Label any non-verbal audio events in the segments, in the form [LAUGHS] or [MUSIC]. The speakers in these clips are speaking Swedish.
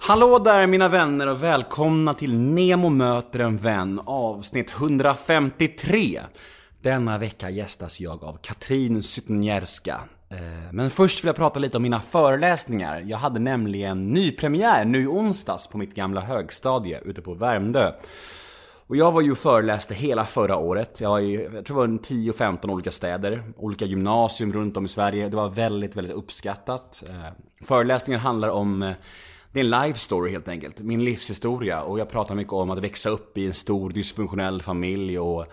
Hallå där mina vänner och välkomna till Nemo möter en vän avsnitt 153. Denna vecka gästas jag av Katrin Zytnierska eh, Men först vill jag prata lite om mina föreläsningar. Jag hade nämligen nypremiär nu i onsdags på mitt gamla högstadie ute på Värmdö. Och jag var ju och föreläste hela förra året. Jag var i, jag tror det var 10-15 olika städer, olika gymnasium runt om i Sverige. Det var väldigt, väldigt uppskattat. Eh, föreläsningen handlar om eh, det är en life story helt enkelt. Min livshistoria. Och jag pratar mycket om att växa upp i en stor dysfunktionell familj och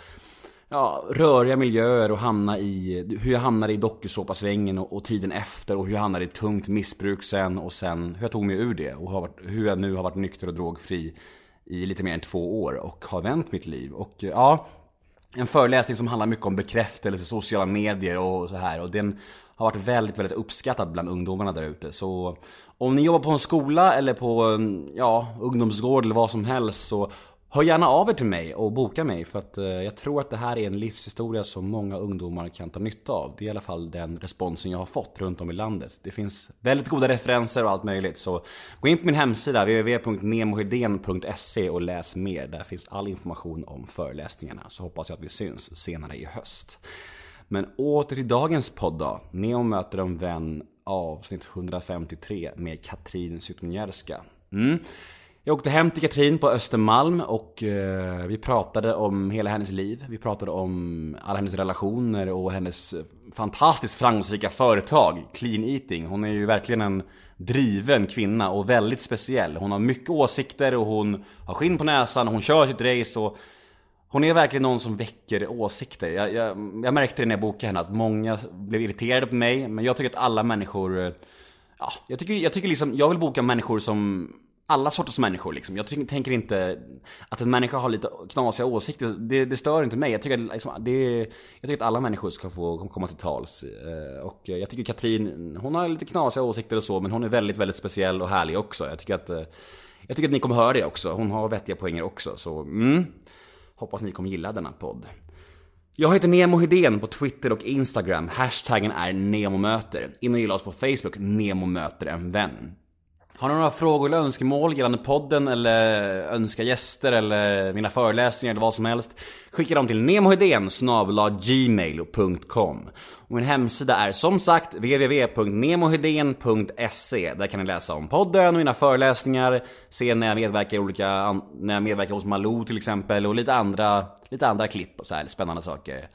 ja, röriga miljöer och hamna i, hur jag hamnade i dokusåpasvängen och, och tiden efter och hur jag hamnade i tungt missbruk sen och sen hur jag tog mig ur det och har varit, hur jag nu har varit nykter och drogfri i lite mer än två år och har vänt mitt liv. Och eh, ja, en föreläsning som handlar mycket om bekräftelse, sociala medier och så här och den har varit väldigt, väldigt uppskattad bland ungdomarna där ute. Så om ni jobbar på en skola eller på um, ja, ungdomsgård eller vad som helst så hör gärna av er till mig och boka mig för att eh, jag tror att det här är en livshistoria som många ungdomar kan ta nytta av. Det är i alla fall den responsen jag har fått runt om i landet. Det finns väldigt goda referenser och allt möjligt så gå in på min hemsida www.nemohedén.se och läs mer. Där finns all information om föreläsningarna så hoppas jag att vi syns senare i höst. Men åter till dagens podd då. Neo möter en vän avsnitt 153 med Katrin Zytomierska. Mm. Jag åkte hem till Katrin på Östermalm och eh, vi pratade om hela hennes liv. Vi pratade om alla hennes relationer och hennes fantastiskt framgångsrika företag, Clean Eating. Hon är ju verkligen en driven kvinna och väldigt speciell. Hon har mycket åsikter och hon har skinn på näsan, hon kör sitt race och hon är verkligen någon som väcker åsikter. Jag, jag, jag märkte det när jag bokade henne att många blev irriterade på mig, men jag tycker att alla människor... Eh, ja, jag tycker, jag tycker liksom, jag vill boka människor som alla sorters människor liksom. Jag tycker, tänker inte att en människa har lite knasiga åsikter, det, det stör inte mig. Jag tycker, liksom, det, jag tycker att alla människor ska få komma till tals. Eh, och jag tycker Katrin, hon har lite knasiga åsikter och så, men hon är väldigt, väldigt speciell och härlig också. Jag tycker att, eh, jag tycker att ni kommer höra det också. Hon har vettiga poänger också, så mm. Hoppas ni kommer gilla denna podd. Jag heter Nemo Hedén på Twitter och Instagram. Hashtaggen är NEMOMÖTER. In och gilla oss på Facebook, Nemo möter en vän. Har ni några frågor eller önskemål gällande podden eller önska gäster eller mina föreläsningar eller vad som helst? Skicka dem till nemohedén gmail.com Och min hemsida är som sagt www.nemohedén.se Där kan ni läsa om podden och mina föreläsningar, se när jag medverkar i olika, när jag medverkar hos Malou till exempel och lite andra, lite andra klipp och så här spännande saker.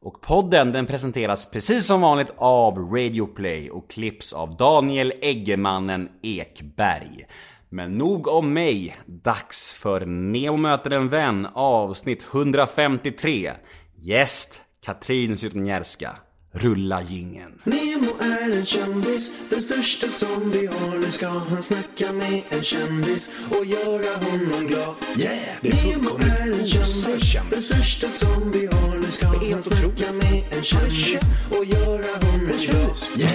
Och podden den presenteras precis som vanligt av Radio Play och klipps av Daniel Eggemannen Ekberg. Men nog om mig. Dags för Neo möter en vän avsnitt 153. Gäst Katrin Zytomierska. Rulla jingeln. Nemo är en kändis, den största som vi har. Nu ska han snacka med en kändis och göra honom glad. Yeah! Det är Nemo är en kändis, den största som vi har. Nu ska han snacka med en kändis och göra honom glad. Yeah!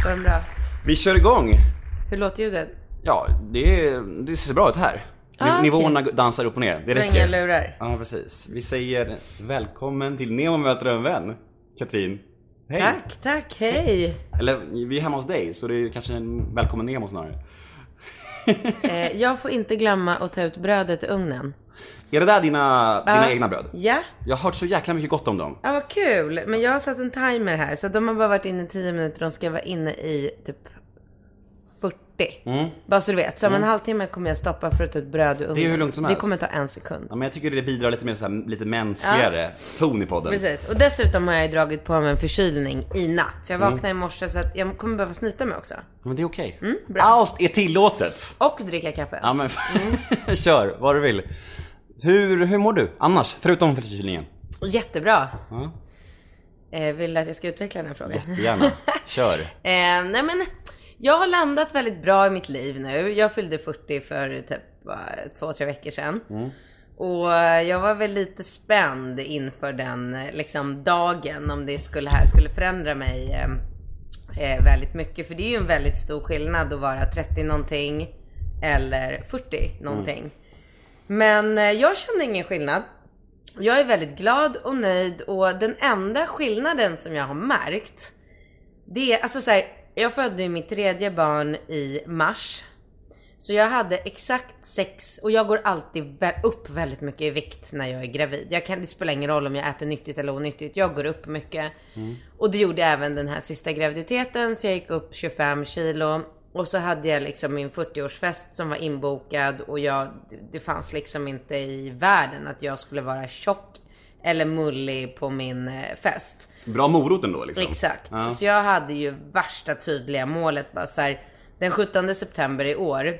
Står den bra? Vi kör igång. Hur låter ljudet? Ja, det, är- det ser bra ut här. Ah. Nivåerna dansar upp och ner. Det räcker. lurar. Ja, precis. Vi säger välkommen till Nemo möter en vän. Katrin. Hej. Tack, tack, hej! Eller vi är hemma hos dig, så det är kanske en välkommen Nemo snarare. [LAUGHS] Eh, jag får inte glömma att ta ut brödet ur ugnen. Är det där dina, dina Ja. egna bröd? Ja, Jag har hört så jäkla mycket gott om dem. ja vad kul. Men jag har satt en timer här, så de har bara varit inne i 10 minuter. De ska vara inne i typ 40. Mm. Bara så du vet. Så om en halvtimme kommer jag stoppa för att ta ut bröd ugnen. Det är hur lugnt som Det helst. kommer ta en sekund. Ja, men jag tycker det bidrar lite mer så här, lite mänskligare ton i podden. Precis. Och dessutom har jag dragit på mig en förkylning i natt. Så jag Mm. vaknade i morse så att jag kommer behöva snyta mig också. Men det är okej. Mm, bra. Allt är tillåtet. Och dricka kaffe. Ja men Mm. [LAUGHS] kör, vad du vill. Hur, hur mår du annars, förutom förkylningen? Jättebra. Ja. Eh, vill du att jag ska utveckla den här frågan? Gärna, [LAUGHS] kör. Eh, nej men, jag har landat väldigt bra i mitt liv nu. Jag fyllde 40 för typ två, tre veckor sedan. Och eh, jag var väl lite spänd inför den liksom, dagen, om det skulle, här skulle förändra mig eh, eh, väldigt mycket. För det är ju en väldigt stor skillnad att vara 30 någonting eller 40 någonting. Men eh, jag kände ingen skillnad. Jag är väldigt glad och nöjd och den enda skillnaden som jag har märkt det är, alltså så här, jag födde ju mitt tredje barn i mars. Så jag hade exakt sex, och jag går alltid upp väldigt mycket i vikt när jag är gravid. Jag kan, det spelar ingen roll om jag äter nyttigt eller onyttigt, jag går upp mycket. Och det gjorde jag även den här sista graviditeten, så jag gick upp 25 kilo. Och så hade jag liksom min 40-årsfest som var inbokad och jag, det- det fanns liksom inte i världen att jag skulle vara tjock eller mullig på min eh, fest. Bra morot ändå liksom. Exakt. Ja. Så jag hade ju värsta tydliga målet bara så här, Den 17 september i år,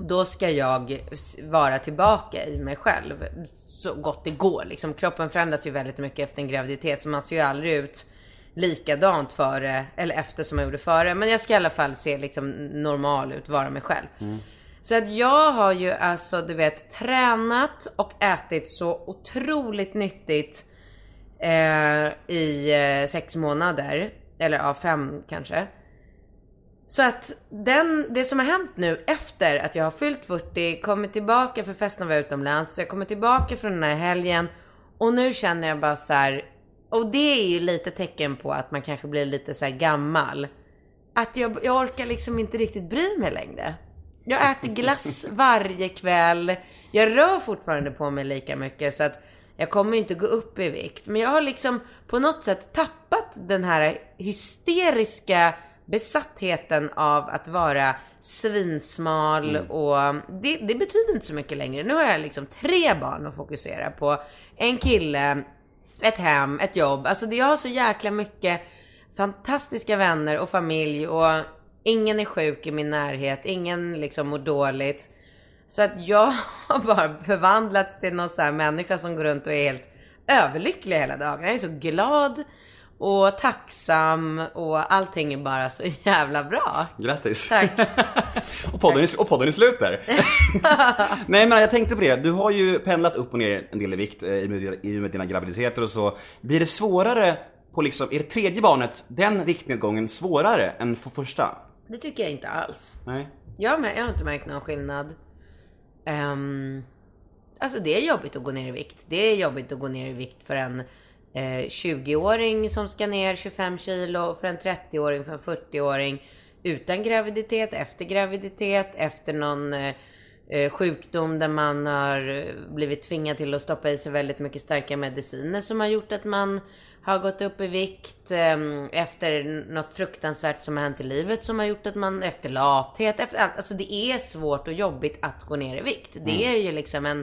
då ska jag vara tillbaka i mig själv. Så gott det går liksom. Kroppen förändras ju väldigt mycket efter en graviditet. Så man ser ju aldrig ut likadant före eller efter som jag gjorde före. Men jag ska i alla fall se liksom normal ut, vara mig själv. Så att jag har ju alltså, du vet, tränat och ätit så otroligt nyttigt eh, i eh, sex månader. Eller ja, fem kanske. Så att den, det som har hänt nu efter att jag har fyllt 40, kommit tillbaka för festen var utomlands, så jag kommer tillbaka från den här helgen och nu känner jag bara så här, och det är ju lite tecken på att man kanske blir lite så här gammal. Att jag, jag orkar liksom inte riktigt bry mig längre. Jag äter glass [LAUGHS] varje kväll. Jag rör fortfarande på mig lika mycket så att jag kommer inte gå upp i vikt. Men jag har liksom på något sätt tappat den här hysteriska besattheten av att vara svinsmal och det, det betyder inte så mycket längre. Nu har jag liksom tre barn att fokusera på. En kille, ett hem, ett jobb. Alltså jag har så jäkla mycket fantastiska vänner och familj och ingen är sjuk i min närhet, ingen liksom mår dåligt. Så att jag [LAUGHS] har bara förvandlats till någon sån här människa som går runt och är helt överlycklig hela dagen. Jag är så glad och tacksam och allting är bara så [LAUGHS] jävla bra. Grattis. Tack. [LAUGHS] och, podden är, och podden är slut där. Nej men jag tänkte på det, du har ju pendlat upp och ner en del i vikt eh, i och med, dina graviditeter och så. Blir det svårare på liksom, är det tredje barnet, den viktnedgången svårare än för första? Det tycker jag inte alls. Nej. Jag, jag har inte märkt någon skillnad. Um, alltså det är jobbigt att gå ner i vikt. Det är jobbigt att gå ner i vikt för en eh, 20-åring som ska ner 25 kilo, för en 30-åring, för en 40-åring. Utan graviditet, efter graviditet, efter någon eh, eh sjukdom där man har eh, blivit tvingad till att stoppa i sig väldigt mycket starka mediciner som har gjort att man har gått upp i vikt eh, efter något fruktansvärt som har hänt i livet som har gjort att man efter lathet, efter allt. Alltså det är svårt och jobbigt att gå ner i vikt. Det är ju liksom en,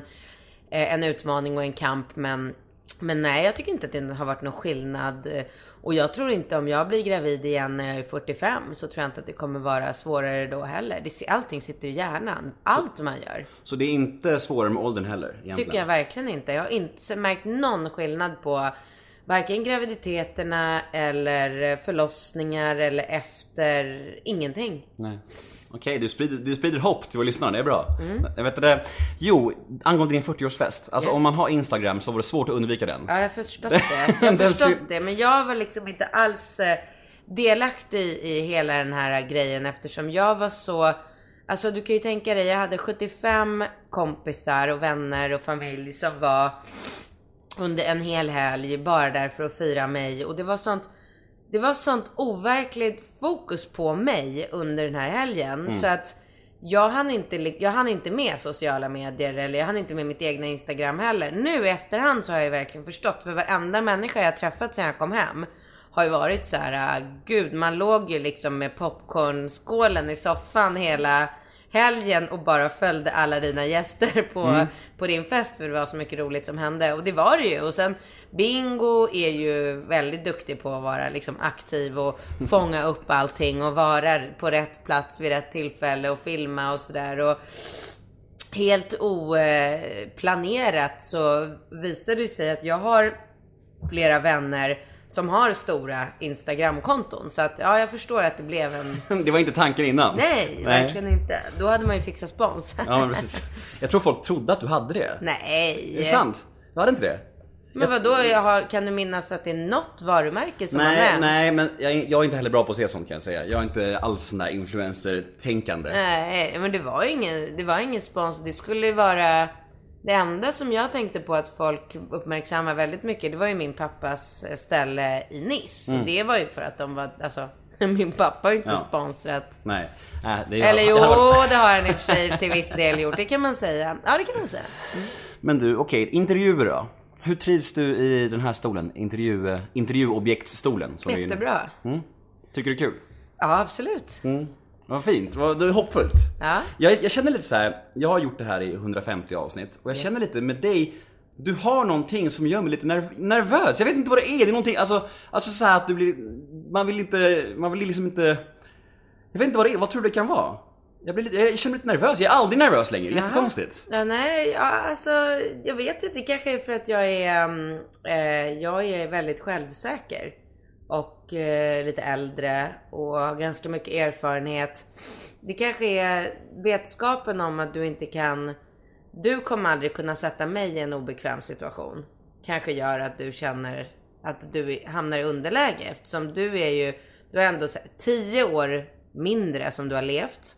eh, en utmaning och en kamp men men nej, jag tycker inte att det har varit någon skillnad. Eh, Och jag tror inte om jag blir gravid igen när jag är 45 så tror jag inte att det kommer vara svårare då heller. Det, allting sitter i hjärnan. Allt man gör. Så det är inte svårare med åldern heller egentligen? Tycker jag verkligen inte. Jag har inte märkt någon skillnad på varken graviditeterna eller förlossningar eller efter. Ingenting. Nej. Okej, du, sprider, du sprider hopp till våra lyssnare, det är bra. Mm. Jag vet det. Jo, angående din 40-årsfest. Alltså Ja. om man har Instagram så var det svårt att undvika den. Ja, jag har förstått det. Jag [LAUGHS] har förstått det. Men jag var liksom inte alls eh, delaktig i hela den här grejen eftersom jag var så... Alltså du kan ju tänka dig, jag hade 75 kompisar och vänner och familj som var under en hel helg bara där för att fira mig. Och det var sånt det var sånt overkligt fokus på mig under den här helgen. Så att jag hann, inte, jag hann inte med sociala medier eller jag hann inte med mitt egna Instagram heller. Nu i efterhand så har jag verkligen förstått för varenda människa jag träffat sen jag kom hem har ju varit så här, gud man låg ju liksom med popcornskålen i soffan hela helgen och bara följde alla dina gäster på, på din fest för det var så mycket roligt som hände. Och det var det ju. Och sen Bingo är ju väldigt duktig på att vara liksom aktiv och fånga upp allting och vara på rätt plats vid rätt tillfälle och filma och sådär. Och helt oplanerat så visade det sig att jag har flera vänner som har stora Instagramkonton. Så att ja, jag förstår att det blev en... [LAUGHS] Det var inte tanken innan. Nej, verkligen inte. Då hade man ju fixat spons. Ja precis. Jag tror folk trodde att du hade det. Nej. Är det sant? Du hade inte det? Men vadå, jag har, kan du minnas att det är något varumärke som har Nej, nämnts? nej men jag, är- jag är inte heller bra på att se sånt kan jag säga. Jag är inte alls sån där influencer-tänkande. Nej, men det var ingen, det var ingen spons. Det skulle ju vara... Det enda som jag tänkte på att folk uppmärksammar väldigt mycket, det var ju min pappas ställe i Nice. Mm. Och det var ju för att de var, alltså... [LAUGHS] Min pappa har ju inte Ja. sponsrat. Nej. Äh, det Eller det jo, det har han i och för sig till viss del gjort. Det kan man säga. Ja, det kan man säga. Men du, okej, intervjuer då? Hur trivs du i den här stolen? Intervju, intervjuobjektsstolen? är inne- Jättebra. Mm. Tycker du det är kul? Ja, absolut. Vad fint, vad, det är hoppfullt. Ja. Jag, jag känner lite så här. jag har gjort det här i 150 avsnitt och jag känner lite med dig, du har någonting som gör mig lite nerv nervös. Jag vet inte vad det är, det är någonting, alltså, alltså så här att du blir, man vill inte, man vill liksom inte, jag vet inte vad det är, vad tror du det kan vara? Jag, blir lite, jag känner mig lite nervös, jag är aldrig nervös längre, jättekonstigt. Ja, nej, ja, alltså jag vet inte. Det kanske är för att jag är, eh, jag är väldigt självsäker. Och eh, lite äldre och har ganska mycket erfarenhet. Det kanske är vetskapen om att du inte kan, du kommer aldrig kunna sätta mig i en obekväm situation. Kanske gör att du känner att du hamnar i underläge eftersom du är ju, du har ändå tio år mindre som du har levt.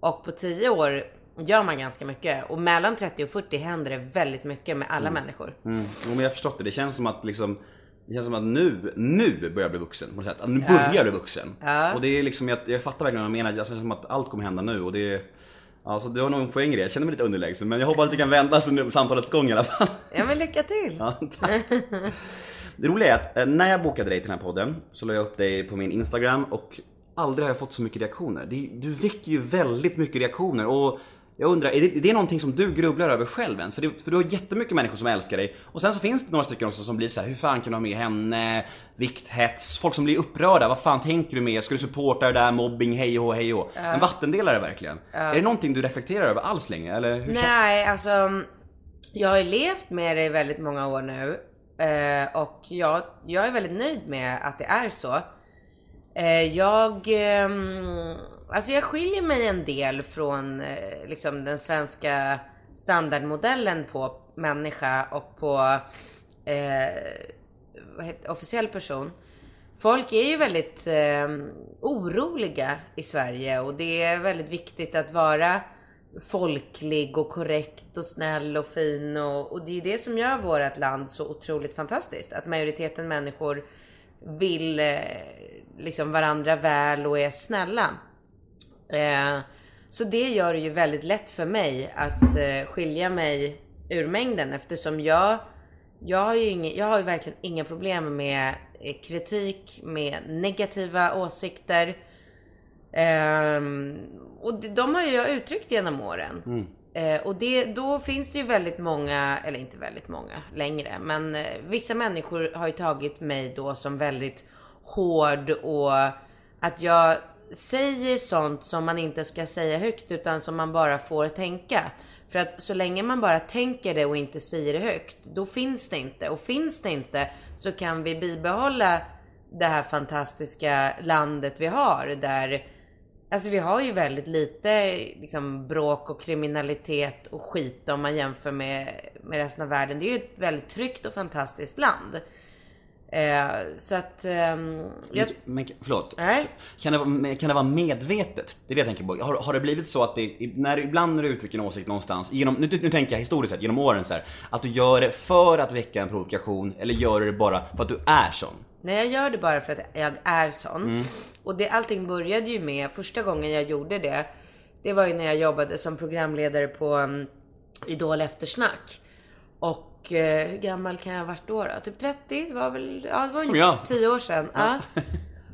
Och på 10 år gör man ganska mycket. Och mellan 30 och 40 händer det väldigt mycket med alla människor. Mm. Jo, men jag har förstått det, det känns som att liksom det känns som att nu, nu börjar jag bli vuxen på något sätt. Att nu börjar jag bli vuxen. Ja. Och det är liksom, jag, jag fattar verkligen vad jag menar. Det känns som att allt kommer hända nu och det är Alltså du har nog en poäng i det. Jag känner mig lite underlägsen men jag hoppas att det kan vändas under samtalets gång i alla fall. Ja men lycka till! Ja, tack. Det roliga är att eh, när jag bokade dig till den här podden så la jag upp dig på min Instagram och aldrig har jag fått så mycket reaktioner. Du väcker ju väldigt mycket reaktioner och jag undrar, är det, är det någonting som du grubblar över själv ens? För, det, för du har jättemycket människor som älskar dig och sen så finns det några stycken också som blir så här: hur fan kan du ha med henne? Vikthets, folk som blir upprörda, vad fan tänker du med? Ska du supporta det där, mobbing, hej och hej och. En vattendelare verkligen. Är det någonting du reflekterar över alls längre? Eller hur Nej, alltså. Jag har ju levt med det i väldigt många år nu. Eh, och jag, jag är väldigt nöjd med att det är så. Eh, jag, ehm, alltså jag skiljer mig en del från eh, liksom den svenska standardmodellen på människa och på eh, vad heter, officiell person. Folk är ju väldigt eh, oroliga i Sverige och det är väldigt viktigt att vara folklig och korrekt och snäll och fin och, och det är ju det som gör vårt land så otroligt fantastiskt. Att majoriteten människor vill eh, liksom varandra väl och är snälla. Eh, så det gör det ju väldigt lätt för mig att eh, skilja mig ur mängden eftersom jag, jag, har ju inga, jag har ju verkligen inga problem med eh, kritik, med negativa åsikter. Ehm, och de, de har ju jag uttryckt genom åren. Eh, och det, då finns det ju väldigt många, eller inte väldigt många längre, men eh, vissa människor har ju tagit mig då som väldigt hård och att jag säger sånt som man inte ska säga högt utan som man bara får tänka. För att så länge man bara tänker det och inte säger det högt, då finns det inte. Och finns det inte så kan vi bibehålla det här fantastiska landet vi har där Alltså vi har ju väldigt lite liksom, bråk och kriminalitet och skit om man jämför med, med resten av världen. Det är ju ett väldigt tryggt och fantastiskt land. Eh, så att... ehm, jag, Men förlåt. Nej. Kan det, vara, kan det vara medvetet? Det är det jag tänker på. Har, har det blivit så att det, när, ibland när du uttrycker en åsikt någonstans, genom, nu, nu tänker jag historiskt sett, genom åren så här, att du gör det för att väcka en provokation eller gör du det bara för att du är sån? Nej, jag gör det bara för att jag är sån. Och det, allting började ju med, första gången jag gjorde det, det var ju när jag jobbade som programledare på um, Idol Eftersnack. Och eh, hur gammal kan jag ha varit då? då? Typ 30? Det var väl, ja det var Som ju jag. 10 år sedan. Ja.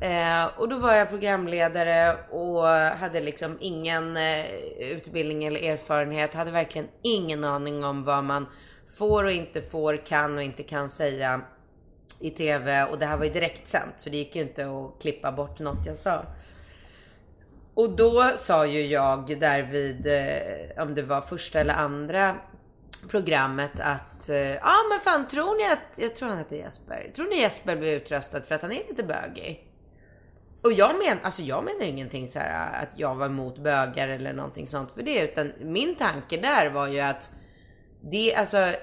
Eh, och då var jag programledare och hade liksom ingen eh, utbildning eller erfarenhet. Hade verkligen ingen aning om vad man får och inte får, kan och inte kan säga i TV. Och det här var ju direktsänt så det gick ju inte att klippa bort något jag sa. Och då sa ju jag där vid, eh, om det var första eller andra programmet att, eh, ja men fan tror ni att, jag tror han heter Jesper, tror ni Jesper blir utröstad för att han är lite bögig? Och jag menar, alltså jag menar ingenting så här eh, att jag var emot bögar eller någonting sånt för det, utan min tanke där var ju att det, alltså,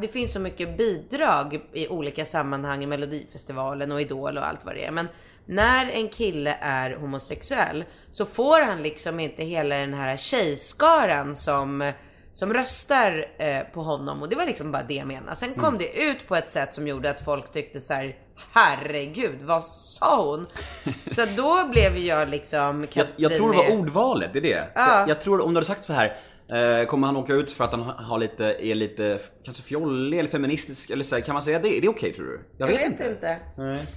det finns så mycket bidrag i olika sammanhang i Melodifestivalen och Idol och allt vad det är. Men när en kille är homosexuell så får han liksom inte hela den här tjejskaran som, som röstar eh, på honom. Och det var liksom bara det jag menade. Sen kom det ut på ett sätt som gjorde att folk tyckte så här, herregud, vad sa hon? [LAUGHS] Så då blev jag liksom Jag, jag tror det var med- ordvalet, det är det. Ja. Jag, jag tror om du hade sagt så här. Eh, kommer han åka ut för att han har lite, är lite kanske fjollig eller feministisk eller så här, Kan man säga det? Är det okej tror du? Jag vet, inte.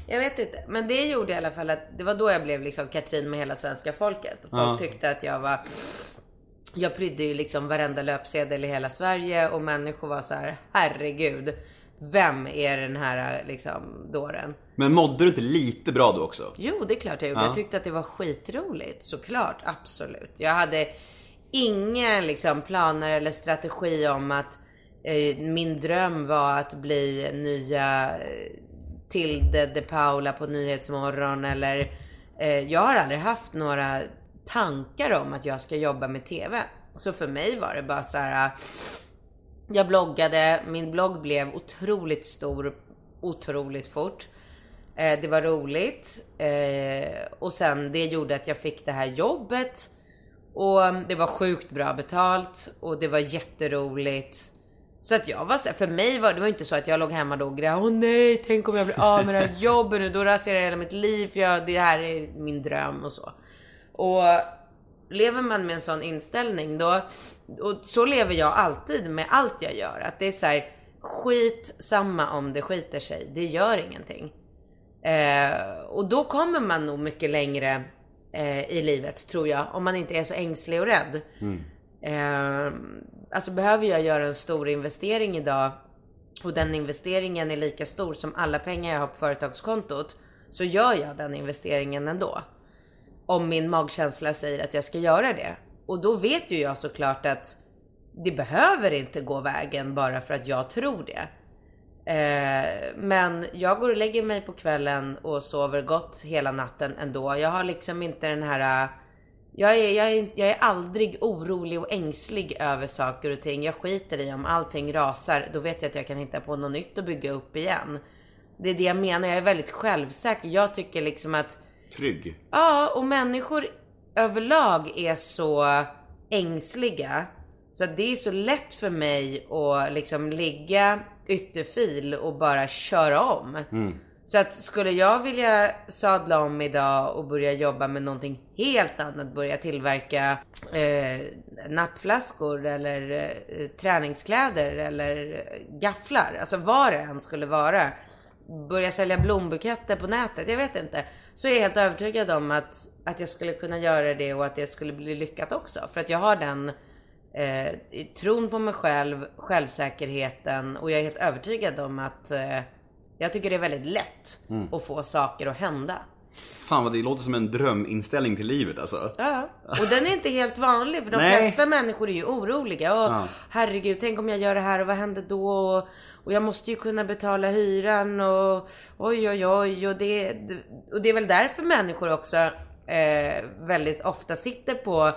Jag vet inte. Men det gjorde i alla fall att det var då jag blev liksom Katrin med hela svenska folket. Och folk tyckte att jag var jag prydde ju liksom varenda löpsedel i hela Sverige och människor var så här: herregud, vem är den här liksom dåren? Men mådde du inte lite bra då också? Jo, det är klart jag gjorde. Ja. Jag tyckte att det var skitroligt. Såklart, absolut. Jag hade inga liksom, planer eller strategi om att eh, min dröm var att bli nya eh, Tilde de Paula på Nyhetsmorgon eller eh, jag har aldrig haft några tankar om att jag ska jobba med TV. Så för mig var det bara så här. Äh, jag bloggade, min blogg blev otroligt stor, otroligt fort. Eh, det var roligt. Eh, och sen det gjorde att jag fick det här jobbet. Och mm, det var sjukt bra betalt och det var jätteroligt. Så att jag var så för mig var det var inte så att jag låg hemma då och grät. Åh nej, tänk om jag blir av med det här jobbet nu. Då raserar jag hela mitt liv. För jag, det här är min dröm och så. Och lever man med en sån inställning då, och så lever jag alltid med allt jag gör. Att det är så här, skit samma om det skiter sig. Det gör ingenting. Eh, och då kommer man nog mycket längre eh, i livet, tror jag. Om man inte är så ängslig och rädd. Eh, alltså behöver jag göra en stor investering idag och den investeringen är lika stor som alla pengar jag har på företagskontot. Så gör jag den investeringen ändå. Om min magkänsla säger att jag ska göra det. Och då vet ju jag såklart att det behöver inte gå vägen bara för att jag tror det. Eh, men jag går och lägger mig på kvällen och sover gott hela natten ändå. Jag har liksom inte den här... Jag är, jag, är, jag är aldrig orolig och ängslig över saker och ting. Jag skiter i om allting rasar. Då vet jag att jag kan hitta på något nytt och bygga upp igen. Det är det jag menar. Jag är väldigt självsäker. Jag tycker liksom att Trygg. Ja, och människor överlag är så ängsliga. Så att det är så lätt för mig att liksom ligga ytterfil och bara köra om. Så att skulle jag vilja sadla om idag och börja jobba med någonting helt annat, börja tillverka eh, nappflaskor eller eh, träningskläder eller eh, gafflar, alltså vad det än skulle vara. Börja sälja blombuketter på nätet, jag vet inte. Så är jag helt övertygad om att, att jag skulle kunna göra det och att det skulle bli lyckat också. För att jag har den eh, tron på mig själv, självsäkerheten och jag är helt övertygad om att eh, jag tycker det är väldigt lätt att få saker att hända. Fan vad det låter som en dröminställning till livet alltså. Ja, och den är inte helt vanlig för de Nej. flesta människor är ju oroliga. Och, Ja. Herregud, tänk om jag gör det här och vad händer då? Och, och jag måste ju kunna betala hyran och oj oj oj. Och det, och det är väl därför människor också eh, väldigt ofta sitter på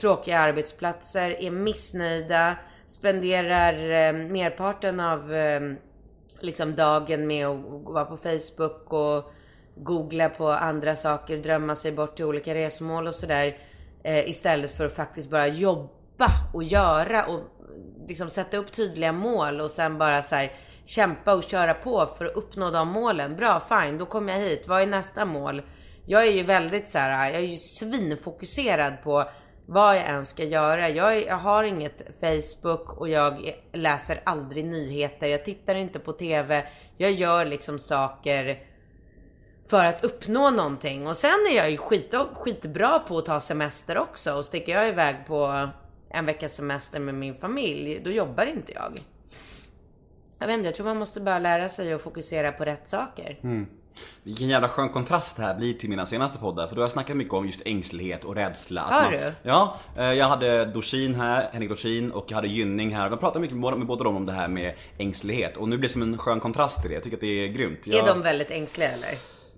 tråkiga arbetsplatser, är missnöjda, spenderar eh, merparten av eh, liksom dagen med att vara på Facebook och googla på andra saker, drömma sig bort till olika resmål och sådär. Eh, istället för att faktiskt bara jobba och göra och liksom sätta upp tydliga mål och sen bara så här kämpa och köra på för att uppnå de målen. Bra, fine, då kommer jag hit. Vad är nästa mål? Jag är ju väldigt så här, jag är ju svinfokuserad på vad jag än ska göra. Jag, är, jag har inget Facebook och jag läser aldrig nyheter. Jag tittar inte på TV. Jag gör liksom saker för att uppnå någonting. Och sen är jag ju skit, skitbra på att ta semester också. Och sticker jag iväg på en veckas semester med min familj, då jobbar inte jag. Jag vet inte, jag tror man måste bara lära sig att fokusera på rätt saker. Vilken jävla skön kontrast det här blir till mina senaste poddar. För då har jag snackat mycket om just ängslighet och rädsla. Har man- du? Ja, eh, jag hade Dorsin här, Henrik Dorsin och jag hade Gynning här. Jag pratade mycket med båda dem om det här med ängslighet. Och nu blir det som en skön kontrast till det. Jag tycker att det är grymt. Jag... Är de väldigt ängsliga eller?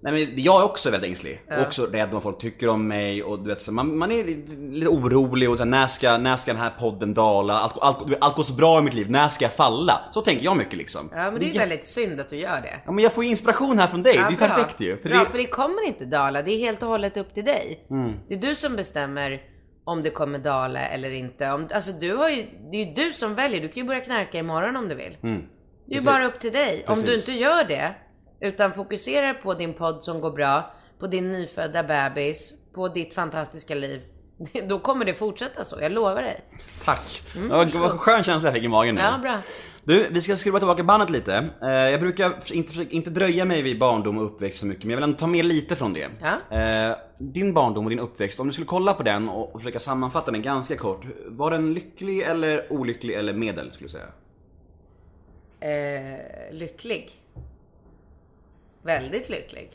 Nej men jag är också väldigt ängslig. Och också rädd vad folk tycker om mig och du vet så man, man är lite orolig och så här, när ska, när ska den här podden dala? Allt, allt, allt går så bra i mitt liv, när ska jag falla? Så tänker jag mycket liksom. Ja, men det är ju jä- väldigt synd att du gör det. Ja men jag får ju inspiration här från dig, Ja, det är bra. perfekt ju. För bra, det... för det kommer inte dala. Det är helt och hållet upp till dig. Mm. Det är du som bestämmer om det kommer dala eller inte. Om, alltså du har ju, det är ju du som väljer. Du kan ju börja knarka imorgon om du vill. Det är ju Mm. Precis. bara upp till dig. Om du Precis. inte gör det, Utan fokusera på din podd som går bra, på din nyfödda bebis, på ditt fantastiska liv. [LAUGHS] Då kommer det fortsätta så, jag lovar dig. Tack. Mm, vad, vad skön känsla jag fick i magen nu. Ja, bra. Du, vi ska skruva tillbaka bandet lite. Eh, Jag brukar inte, inte dröja mig vid barndom och uppväxt så mycket, men jag vill ändå ta med lite från det. Ja. Eh, Din barndom och din uppväxt, om du skulle kolla på den och och försöka sammanfatta den ganska kort. Var den lycklig eller olycklig eller medel, skulle du säga? Eh, lycklig. Väldigt lycklig.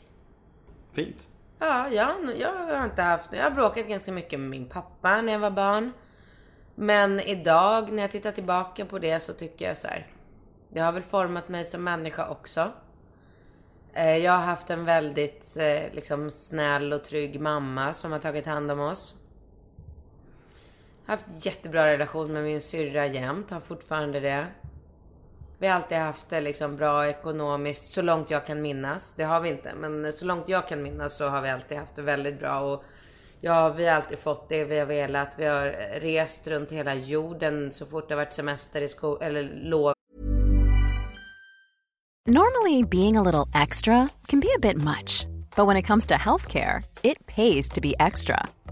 Fint. Ja, jag, jag har inte haft... Jag har bråkat ganska mycket med min pappa när jag var barn. Men idag när jag tittar tillbaka på det så tycker jag så här. Det har väl format mig som människa också. Eh, Jag har haft en väldigt eh, liksom snäll och trygg mamma som har tagit hand om oss. Haft jättebra relation med min syrra jämt, har fortfarande det. Vi har alltid haft det liksom bra ekonomiskt, så långt jag kan minnas. Det har vi inte, men så långt jag kan minnas så har vi alltid haft det väldigt bra. Och ja, vi har alltid fått det vi har velat. Vi har rest runt hela jorden så fort det har varit semester i sko- eller lov Normally, being a little extra can be a bit much, but when it comes to healthcare, it pays to be extra.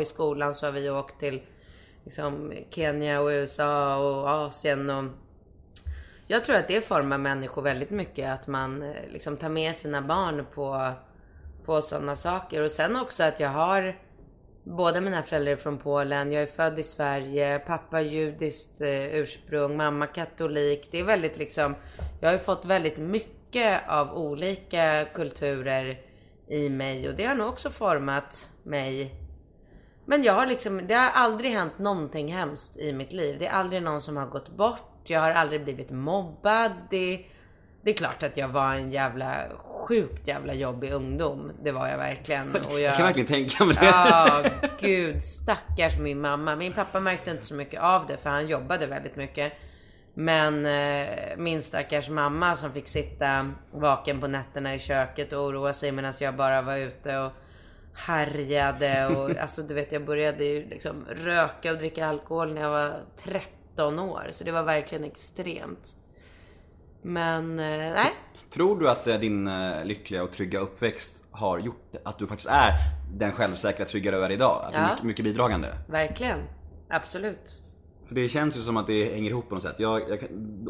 i skolan så har vi åkt till liksom, Kenya och USA och Asien och jag tror att det formar människor väldigt mycket att man eh, liksom tar med sina barn på, på sådana saker och sen också att jag har Båda mina föräldrar är från Polen, jag är född i Sverige, pappa judiskt eh, ursprung, mamma katolik. Det är väldigt liksom, jag har ju fått väldigt mycket av olika kulturer i mig och det har nog också format mig men jag har liksom, det har aldrig hänt någonting hemskt i mitt liv. Det är aldrig någon som har gått bort. Jag har aldrig blivit mobbad. Det, det är klart att jag var en jävla, sjukt jävla jobbig ungdom. Det var jag verkligen. Och jag, Jag kan verkligen tänka mig det. Ja, [LAUGHS] gud. Stackars min mamma. Min pappa märkte inte så mycket av det för han jobbade väldigt mycket. Men eh, min stackars mamma som fick sitta vaken på nätterna i köket och oroa sig medan jag bara var ute och härjade och [LAUGHS] alltså du vet jag började ju liksom röka och dricka alkohol när jag var 13 år. Så det var verkligen extremt. Men eh, nej. Tror du att eh, din eh, lyckliga och trygga uppväxt har gjort att du faktiskt är den självsäkra, trygga du är idag? Att du är Ja. mycket, bidragande? Verkligen. Absolut. För det känns ju som att det hänger ihop på något sätt. Jag, jag,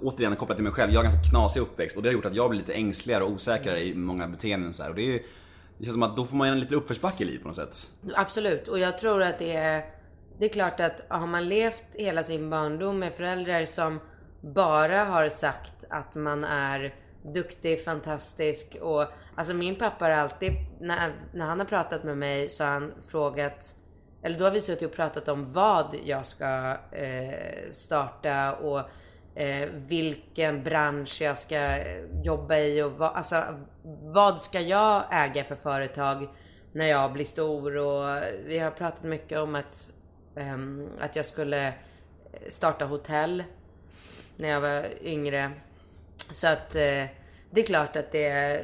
återigen kopplat till mig själv, jag har ganska knasig uppväxt och det har gjort att jag blir lite ängsligare och osäkrare i många beteenden så här. Och det, är, det känns som att då får man en liten uppförsbacke i livet på något sätt. Absolut. Och jag tror att det är... Det är klart att har man levt hela sin barndom med föräldrar som bara har sagt att man är duktig, fantastisk och... Alltså min pappa har alltid, när, när han har pratat med mig så har han frågat... Eller då har vi suttit och pratat om vad jag ska eh, starta och eh, vilken bransch jag ska jobba i och vad, alltså, vad ska jag äga för företag när jag blir stor och vi har pratat mycket om att, eh, att jag skulle eh, starta hotell när jag var yngre. Så att eh, det är klart att det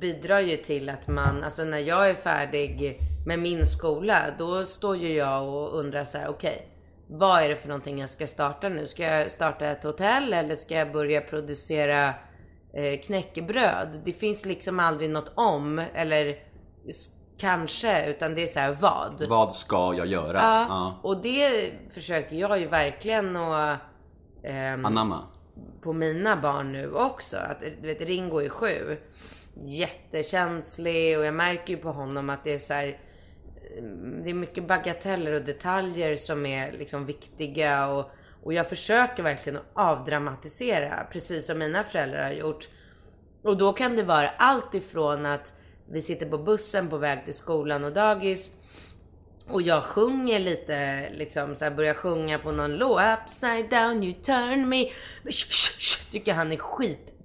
bidrar ju till att man, alltså när jag är färdig med min skola, då står ju jag och undrar så här: okej, vad är det för någonting jag ska starta nu? Ska jag starta ett hotell eller ska jag börja producera eh, knäckebröd? Det finns liksom aldrig något om eller kanske, utan det är så här vad? Vad ska jag göra? Ja, och det försöker jag ju verkligen att ehm, Anamma. på mina barn nu också. Att, du vet, Ringo är sju. Jättekänslig och jag märker ju på honom att det är så här det är mycket bagateller och detaljer som är liksom viktiga och, och jag försöker verkligen att avdramatisera, precis som mina föräldrar har gjort. Och då kan det vara allt ifrån att vi sitter på bussen på väg till skolan och dagis och jag sjunger lite, liksom så här, börjar sjunga på någon låt. Upside down you turn me. Sh, sh, sh, tycker han är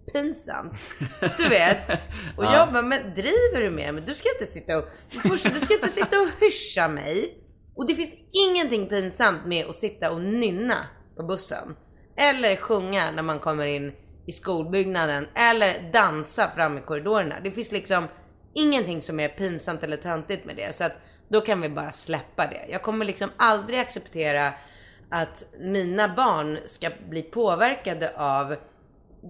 skitpinsam. [LAUGHS] Du vet. Och jag bara, men driver du med mig? Du ska inte sitta och, först, du ska inte sitta och hyscha mig. Och det finns ingenting pinsamt med att sitta och nynna på bussen. Eller sjunga när man kommer in i skolbyggnaden. Eller dansa fram i korridorerna. Det finns liksom ingenting som är pinsamt eller töntigt med det. Så att då kan vi bara släppa det. Jag kommer liksom aldrig acceptera att mina barn ska bli påverkade av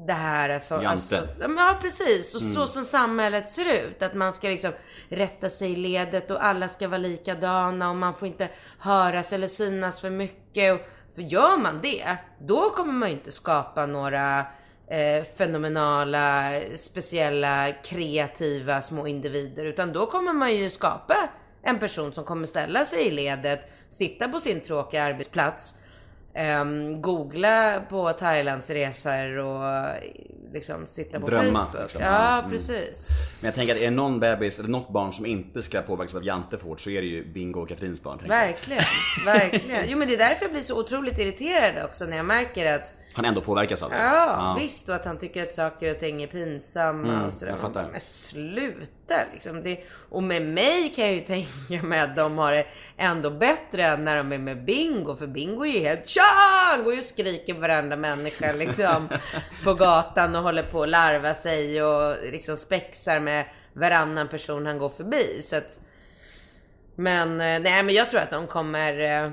det här alltså, Jante. alltså Ja precis, och så som samhället ser ut. Att man ska liksom rätta sig i ledet och alla ska vara likadana och man får inte höras eller synas för mycket. Och, för gör man det, då kommer man ju inte skapa några eh, fenomenala, speciella, kreativa små individer. Utan då kommer man ju skapa en person som kommer ställa sig i ledet, sitta på sin tråkiga arbetsplats, ehm, googla på Thailandsresor och liksom sitta på Drömma, Facebook. liksom. Ja, Mm. precis. Men jag tänker att är det någon bebis eller något barn som inte ska påverkas av Jante för hårt så är det ju Bingo och Katrins barn. Verkligen, verkligen. Jo men det är därför jag blir så otroligt irriterad också när jag märker att Han ändå påverkas av det. Ja, visst och att han tycker att saker och ting är pinsamma Mm, och sådär. jag fattar. Men sluta liksom. Det, och med mig kan jag ju [LAUGHS] tänka mig att de har det ändå bättre än när de är med Bingo. För Bingo är ju helt tja! Han går ju och skriker på varenda människa liksom [LAUGHS] på gatan och håller på att larva sig och liksom spexar med varannan person han går förbi. Så att, men eh, nej, men jag tror att de kommer eh,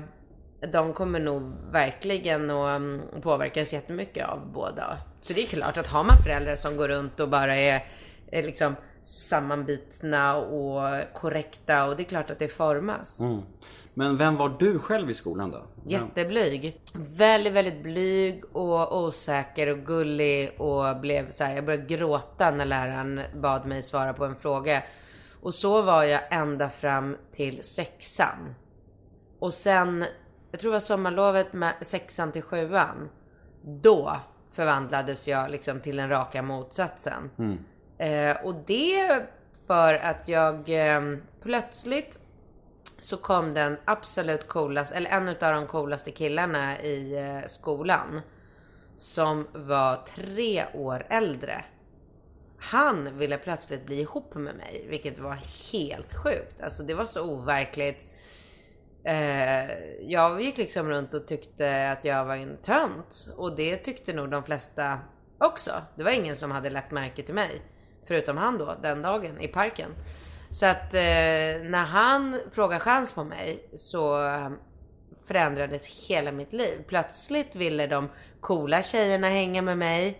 de kommer nog verkligen att mm, påverkas jättemycket av båda. Så det är klart att har man föräldrar som går runt och bara är, är liksom sammanbitna och korrekta och det är klart att det formas. Men vem var du själv i skolan då? Jätteblyg. Väldigt, väldigt blyg och osäker och gullig och blev så här, jag började gråta när läraren bad mig svara på en fråga. Och så var jag ända fram till sexan. Och sen, jag tror det var sommarlovet med sexan till sjuan. Då förvandlades jag liksom till den raka motsatsen. Eh, och det för att jag eh, plötsligt så kom den absolut coolaste, eller en av de coolaste killarna i eh, skolan. Som var tre år äldre. Han ville plötsligt bli ihop med mig, vilket var helt sjukt. Alltså det var så overkligt. Eh, jag gick liksom runt och tyckte att jag var en tönt. Och det tyckte nog de flesta också. Det var ingen som hade lagt märke till mig. Förutom han då, den dagen i parken. Så att eh, när han frågade chans på mig så förändrades hela mitt liv. Plötsligt ville de coola tjejerna hänga med mig.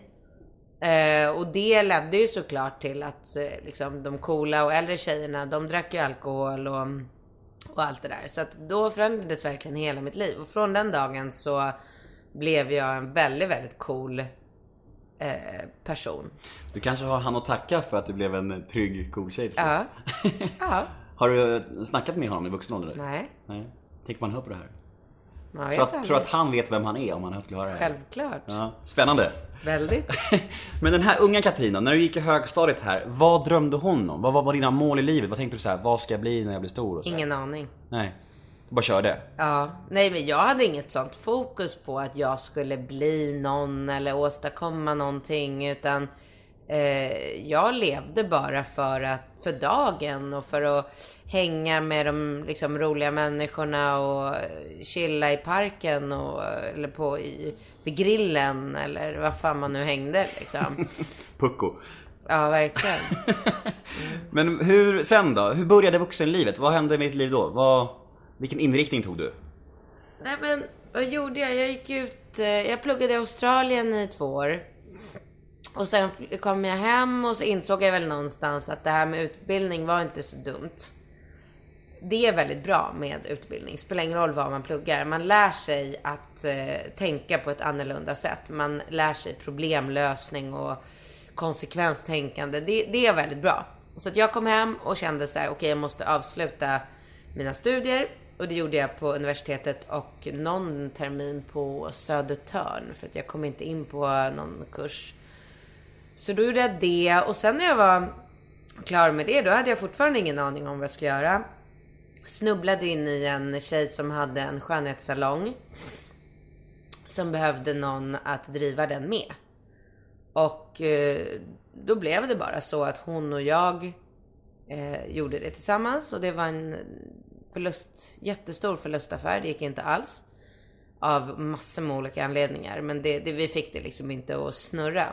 Eh, och det ledde ju såklart till att eh, liksom, de coola och äldre tjejerna, de drack ju alkohol och, mm, och allt det där. Så att då förändrades verkligen hela mitt liv. Och från den dagen så blev jag en väldigt, väldigt cool eh, person. Du kanske har han att tacka för att du blev en trygg, cool tjej till. Ja. [LAUGHS] ja. Har du snackat med honom i vuxen ålder? Nej. Nej. Tänk om han hör på det här. Man vet Tror att, tror att han vet vem han är om han skulle höra det här? Självklart. Ja, spännande. Väldigt. [LAUGHS] Men den här unga Katrin då, när du gick i högstadiet här, vad drömde hon om? Vad var, var dina mål i livet? Vad tänkte du så här, vad ska jag bli när jag blir stor? Och så här? Ingen aning. Nej. Du bara körde? Ja, nej men jag hade inget sånt fokus på att jag skulle bli någon eller åstadkomma någonting utan eh, jag levde bara för att, för dagen och för att hänga med de liksom, roliga människorna och chilla i parken och, eller på i, vid grillen eller vad fan man nu hängde liksom. [LAUGHS] Pucko. Ja, verkligen. [LAUGHS] Men hur, sen då? Hur började vuxenlivet? Vad hände med ditt liv då? Vad, vilken inriktning tog du? Nej men vad gjorde jag? Jag gick ut, eh, jag pluggade i Australien i två år. Och sen kom jag hem och så insåg jag väl någonstans att det här med utbildning var inte så dumt. Det är väldigt bra med utbildning. Spelar ingen roll vad man pluggar. Man lär sig att eh, tänka på ett annorlunda sätt. Man lär sig problemlösning och konsekvenstänkande. Det, det är väldigt bra. Så att jag kom hem och kände så här, okej jag måste avsluta mina studier. Och det gjorde jag på universitetet och någon termin på Södertörn. För att jag kom inte in på någon kurs. Så då gjorde jag det och sen när jag var klar med det, då hade jag fortfarande ingen aning om vad jag skulle göra. Snubblade in i en tjej som hade en skönhetssalong. Som behövde någon att driva den med. Och eh, då blev det bara så att hon och jag eh, gjorde det tillsammans. Och det var en förlust, jättestor förlustaffär. Det gick inte alls. Av massor med olika anledningar. Men det, det, vi fick det liksom inte att snurra.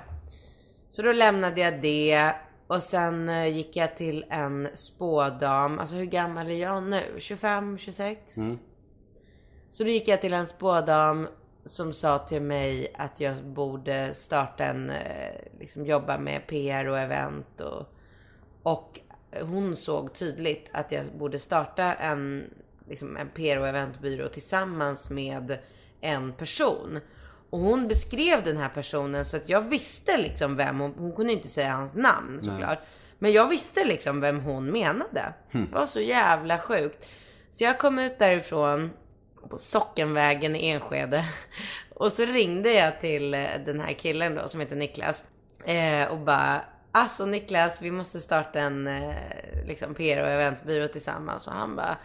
Så då lämnade jag det. Och sen eh, gick jag till en spådam. Alltså hur gammal är jag nu? 25, 26? Så då gick jag till en spådam som sa till mig att jag borde starta en, eh, liksom jobba med PR och event och, och hon såg tydligt att jag borde starta en, liksom en PR och eventbyrå tillsammans med en person. Och hon beskrev den här personen så att jag visste liksom vem hon, hon kunde inte säga hans namn såklart. Men jag visste liksom vem hon menade. Det var så jävla sjukt. Så jag kom ut därifrån på Sockenvägen i Enskede. [LAUGHS] Och så ringde jag till eh, den här killen då som heter Niklas. Eh, och bara, alltså Niklas vi måste starta en eh, liksom PR och eventbyrå tillsammans. Och han bara,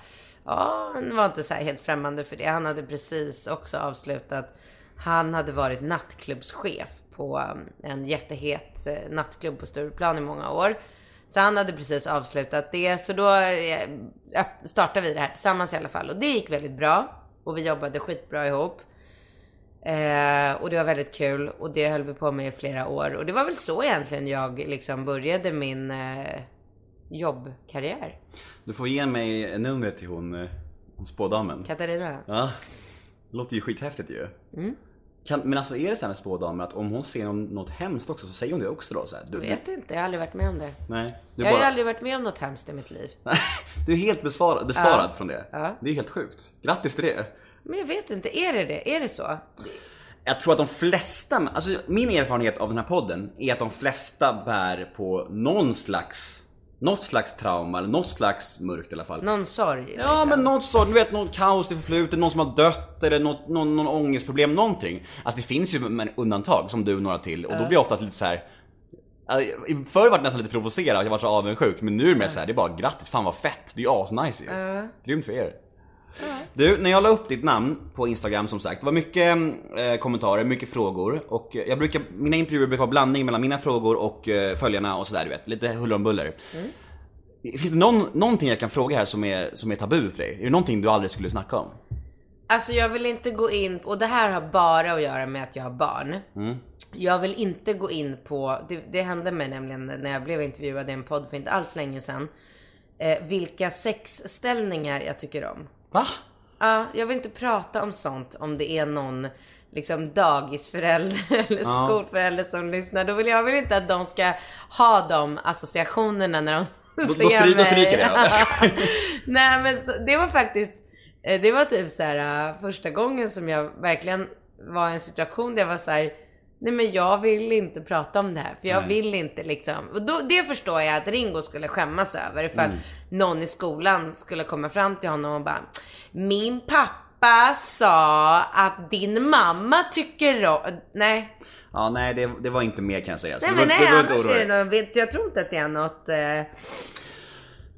ja, han var inte så här helt främmande för det. Han hade precis också avslutat, han hade varit nattklubbschef på eh, en jättehet eh, nattklubb på Stureplan i många år. Så han hade precis avslutat det. Så då eh, startade vi det här tillsammans i alla fall. Och det gick väldigt bra. Och vi jobbade skitbra ihop. Eh, och det var väldigt kul. Och det höll vi på med i flera år. Och det var väl så egentligen jag liksom började min eh, jobbkarriär. Du får ge mig numret till hon, eh, hon spådamen. Katarina. Ja. Det låter ju skithäftigt ju. Mm. Kan, men alltså är det så här med spådamer att om hon ser något hemskt också så säger hon det också då? Så här, du, Jag vet inte, jag har aldrig varit med om det. Nej. Jag har bara, aldrig varit med om något hemskt i mitt liv. [LAUGHS] du är helt besvarad, besparad Ja. från det. Ja. Det är helt sjukt. Grattis till det. Men jag vet inte, är det det? Är det så? Jag tror att de flesta, alltså min erfarenhet av den här podden är att de flesta bär på någon slags, något slags trauma eller något slags mörkt i alla fall. Någon sorg? Ja men något så, du vet något kaos i förflutet, någon som har dött eller något, någon, någon ångestproblem, någonting. Alltså det finns ju undantag som du och några till och då blir jag ofta lite så här. Alltså, Förr var det nästan lite provocerad, jag var så avundsjuk men nu är det mer såhär, det är bara grattis, fan vad fett, det är ju asnice ju. Grymt för er. Du, när jag la upp ditt namn på Instagram som sagt, det var mycket eh, kommentarer, mycket frågor och jag brukar, mina intervjuer brukar vara blandning mellan mina frågor och eh, följarna och sådär du vet, lite huller om buller. Finns det någon, någonting jag kan fråga här som är, som är tabu för dig? Är det någonting du aldrig skulle snacka om? Alltså jag vill inte gå in, och det här har bara att göra med att jag har barn. Jag vill inte gå in på, det, det hände mig nämligen när jag blev intervjuad i en podd för inte alls länge sedan. Eh, vilka sexställningar jag tycker om. Va? Ja, jag vill inte prata om sånt om det är någon liksom dagisförälder [LAUGHS] eller skolförälder som lyssnar. Då vill jag vill inte att de ska ha de associationerna när de Då, ser då, stry, då mig. stryker jag. [LAUGHS] Nej men det var faktiskt, eh, det var typ så här äh, första gången som jag verkligen var i en situation där jag var så här. Nej men jag vill inte prata om det här för jag Nej. vill inte liksom. Och då, det förstår jag att Ringo skulle skämmas över ifall Mm. någon i skolan skulle komma fram till honom och bara Min pappa sa att din mamma tycker om... Nej. Ja, nej det, det var inte mer kan jag säga. Så Nej men behöver- nej annars är det nog, jag tror inte att det är något... Eh,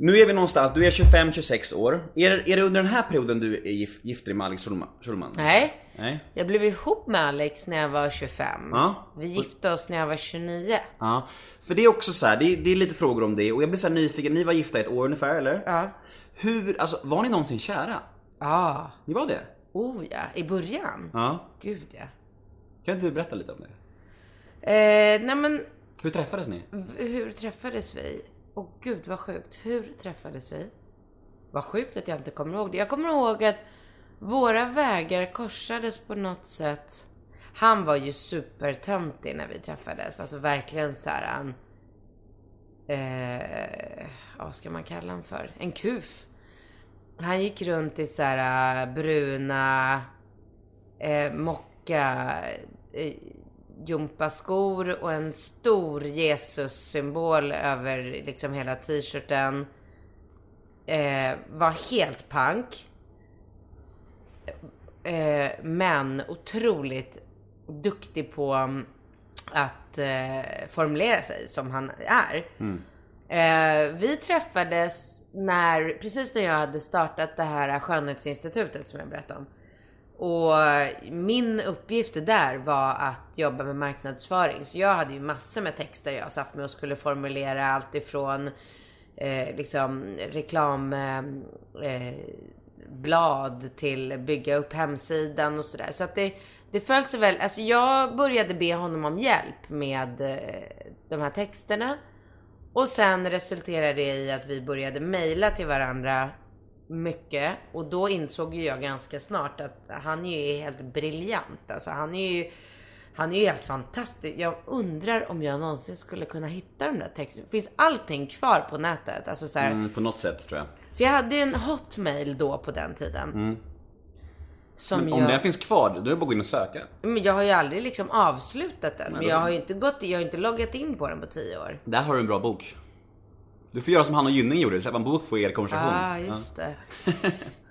Nu är vi någonstans, du är 25-26 år. Är, är det under den här perioden du är gif, gift dig med Alex Schulman? Nej. Nej? Jag blev ihop med Alex när jag var 25. Ja. Vi gifte oss när jag var 29. Ja. För det är också så här, det är, det är lite frågor om det och jag blir så nyfiken, ni var gifta ett år ungefär eller? Ja. Hur, alltså var ni någonsin kära? Ja. Ni var det? Oh ja, i början. Ja. Gud ja. Kan inte du berätta lite om det? Eh, nej men, Hur träffades ni? hur träffades vi? Åh gud vad sjukt. Hur träffades vi? Vad sjukt att jag inte kommer ihåg det. Jag kommer ihåg att våra vägar korsades på något sätt. Han var ju supertöntig när vi träffades. Alltså verkligen så här han... Eh, vad ska man kalla honom för? En kuf. Han gick runt i så här eh, bruna eh, mocka eh, gympaskor och en stor Jesus-symbol över liksom hela t-shirten. eh, var helt pank. Eh, men otroligt duktig på mm, att eh, formulera sig som han är. Eh, vi träffades när, precis när jag hade startat det här skönhetsinstitutet som jag berättade om. Och min uppgift där var att jobba med marknadsföring. Så jag hade ju massor med texter jag satt med och skulle formulera allt ifrån eh, liksom reklamblad eh, eh till bygga upp hemsidan och sådär. Så att det, det föll sig väl, alltså jag började be honom om hjälp med eh, de här texterna. Och sen resulterade det i att vi började mejla till varandra mycket. Och då insåg ju jag ganska snart att han är ju helt briljant. Alltså han är ju, han är ju helt fantastisk. Jag undrar om jag någonsin skulle kunna hitta de där texterna. Finns allting kvar på nätet? Alltså så här, Mm, på något sätt tror jag. För jag hade en hotmail då på den tiden. Som Men om jag... den finns kvar, då är det bara att gå in och söka. Men jag har ju aldrig liksom avslutat den. Men jag har ju inte gått, jag har inte loggat in på den på tio år. Där har du en bra bok. Du får göra som han och Gynning gjorde, släppa en bok på er konversation. Ah, just det.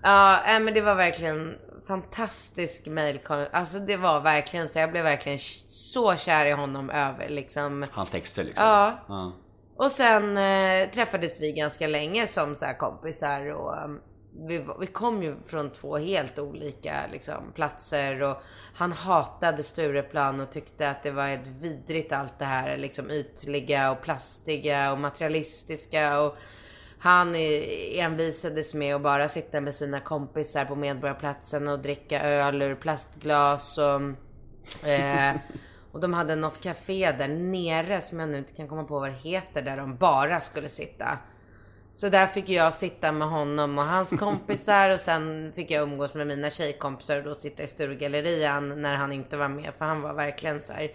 ja, men det var verkligen fantastisk mail. Alltså det var verkligen så. Jag blev verkligen så kär i honom över liksom. Hans texter liksom. Ja. Ja. Och sen eh, träffades vi ganska länge som så kompisar och um, vi, vi kom ju från två helt olika liksom, platser och han hatade Stureplan och tyckte att det var ett vidrigt allt det här liksom ytliga och plastiga och materialistiska och han envisades med att bara sitta med sina kompisar på Medborgarplatsen och dricka öl ur plastglas och eh, [LAUGHS] och de hade något café där nere som jag nu inte kan komma på vad det heter där de bara skulle sitta. Så där fick jag sitta med honom och hans kompisar och sen fick jag umgås med mina tjejkompisar och då sitta i Sturegallerian när han inte var med för han var verkligen så här.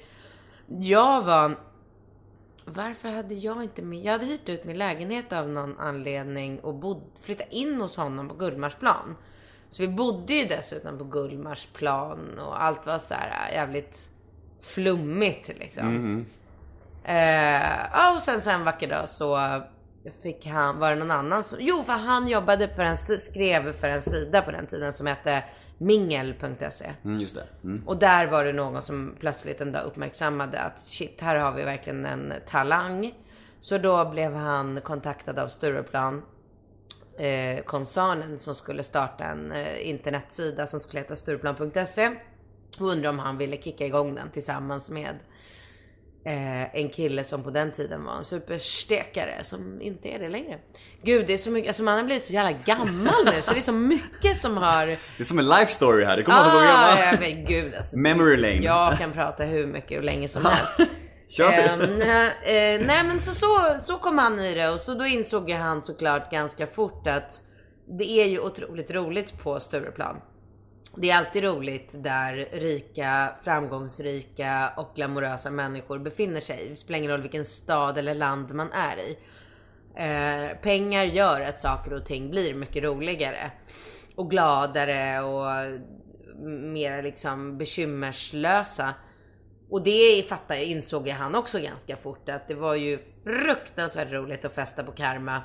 Jag var varför hade jag inte med? Jag hade hyrt ut min lägenhet av någon anledning och bod, flyttat in hos honom på Gullmarsplan. Så vi bodde ju dessutom på Gullmarsplan och allt var så här jävligt flummigt liksom. Eh, ja, och sen så en vacker dag så fick han, var det någon annan som, jo för han jobbade för en, skrev för en sida på den tiden som hette mingel.se. Mm, just det. Mm. Och där var det någon som plötsligt en dag uppmärksammade att shit, här har vi verkligen en talang. Så då blev han kontaktad av Stureplan, eh, koncernen som skulle starta en eh, internetsida som skulle heta Stureplan.se. Och undrade om han ville kicka igång den tillsammans med eh, en kille som på den tiden var en superstekare som inte är det längre. Gud, det är så mycket, alltså man har blivit så jävla gammal nu så det är så mycket som har [LAUGHS] Det är som en life story här, det kommer Ah, gammal. ja, men gud alltså. Memory lane. Jag kan prata hur mycket och länge som helst. [LAUGHS] Kör. Ehm, eh, nej men så, så, så kom han i det och så då insåg ju han såklart ganska fort att det är ju otroligt roligt på Stureplan. Det är alltid roligt där rika, framgångsrika och glamorösa människor befinner sig. Det spelar ingen roll vilken stad eller land man är i. Eh, pengar gör att saker och ting blir mycket roligare. Och gladare och mer liksom bekymmerslösa. Och det fattar, insåg jag han också ganska fort att det var ju fruktansvärt roligt att festa på Karma.